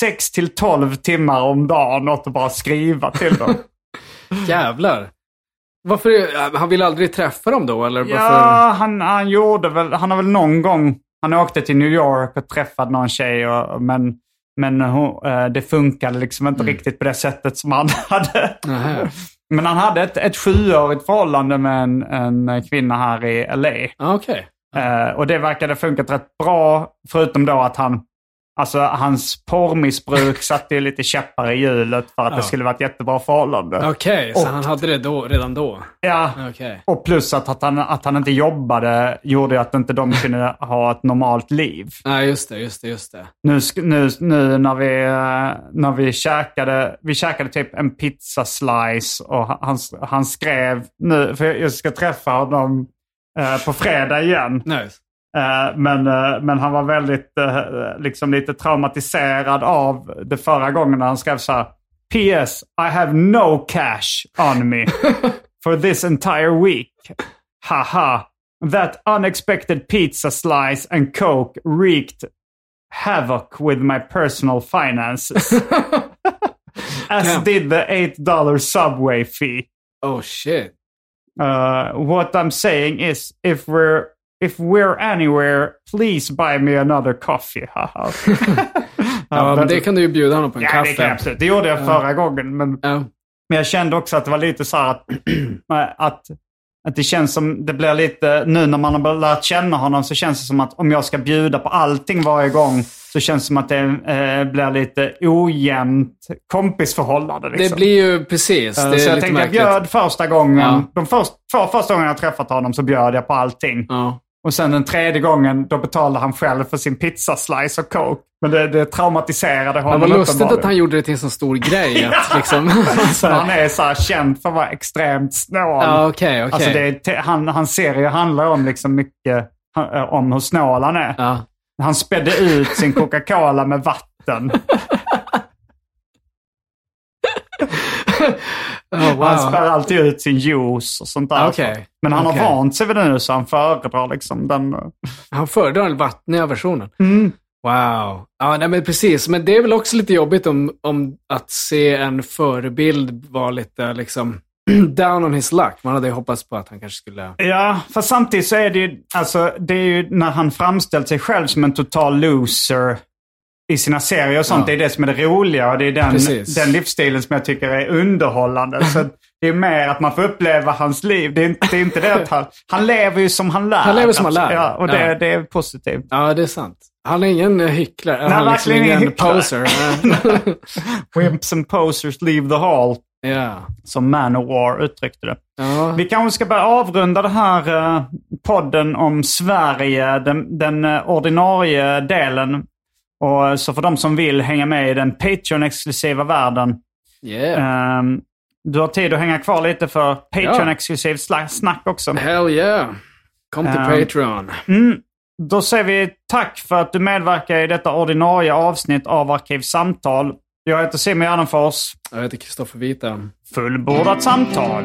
6 till 12 timmar om dagen åt att bara skriva till dem. Jävlar. Varför, han vill aldrig träffa dem då, eller varför? Ja, han, han gjorde väl, han har väl någon gång, han åkte till New York och träffade någon tjej, och, men, men eh, det funkade liksom inte riktigt på det sättet som han hade. Nähä. Men han hade ett, ett sjuårigt förhållande med en, en kvinna här i LA. Ja, okej. Eh, och det verkade funkat rätt bra, förutom då att han, alltså hans porrmissbruk satte ju lite käppar i hjulet för att Ja. det skulle vara ett jättebra förhållande. Okej, så Och- han hade det då, redan då? Ja, Okej. och plus att, att, han, att han inte jobbade gjorde att inte de kunde ha ett normalt liv. Nej, just det, just det, just det. Nu, nu, nu när vi, eh, när vi käkade, vi käkade typ en pizza slice och han, han skrev nu, för jag ska träffa honom eh, på fredag igen. Nice. Eh, men, eh, men han var väldigt, eh, liksom lite traumatiserad av det förra gången när han skrev så här. PS. I have no cash on me for this entire week. Haha. That unexpected pizza slice and coke wreaked havoc with my personal finances. As Damn. did the $8 subway fee. Oh shit. Uh, what I'm saying is, if we're if we're anywhere, please buy me another coffee. Ja, men det kan du ju bjuda honom på en ja, kaffe. det kan jag absolut. Det gjorde jag förra gången. Men, Ja. men jag kände också att det var lite så här att, att, att det känns som, det blir lite, nu när man har lärt känna honom så känns det som att om jag ska bjuda på allting varje gång så känns det som att det eh, blir lite ojämnt kompisförhållande. Liksom. Det blir ju precis. Eh, Det så är jag lite tänkte jag bjöd första gången, Ja. de först, två första gångerna jag träffat honom så bjöd jag på allting. Ja. Och sen den tredje gången, då betalade han själv för sin pizzaslice och coke. Men det, det traumatiserade Det honom var lustigt att han gjorde det till en så stor grej. Att liksom, Så han är så här känd för att vara extremt snål. ja, okej, okej. Alltså det är, han, hans serie handlar om liksom mycket eh, om hur snål han är. ja. Han spädde ut sin Coca-Cola med vatten. Oh, wow. Han spär alltid ut sin juice och sånt där. Okej. Men han Okej. har vant sig vid det nu så han föredrar liksom den. Han föredrar den vattniga versionen. Mm. Wow. Ja, nej, men precis. Men det är väl också lite jobbigt om, om att se en förebild vara lite liksom down on his luck. Man hade ju hoppats på att han kanske skulle... Ja, fast samtidigt så är det ju, alltså, det är ju när han framställt sig själv som en total loser i sina serier och sånt. Ja. Det är det som är det roliga och det är den, Precis. den livsstilen som jag tycker är underhållande. Så det är mer att man får uppleva hans liv. Det är inte det, är inte det att han, han lever ju som han lär. Han lever som han lär. Ja, och det, Ja. det är positivt. Ja, det är sant. Han är ingen eh, hycklare. Nej, han är liksom ingen hycklare. poser. Wimps and posers leave the hall, ja. som Manowar uttryckte det. Ja. Vi kanske ska börja avrunda den här eh, podden om Sverige, den, den eh, ordinarie delen. Och eh, så för de som vill hänga med i den Patreon-exklusiva världen. Yeah. ehm, du har tid att hänga kvar lite för Patreon-exklusiv sla- snack också. Hell yeah. Kom till Ehm, Patreon. Mm. Då säger vi tack för att du medverkar i detta ordinarie avsnitt av Arkivsamtal. Jag heter Simon Gärdenfors. Jag heter Kristoffer Vita. Fullbordat samtal.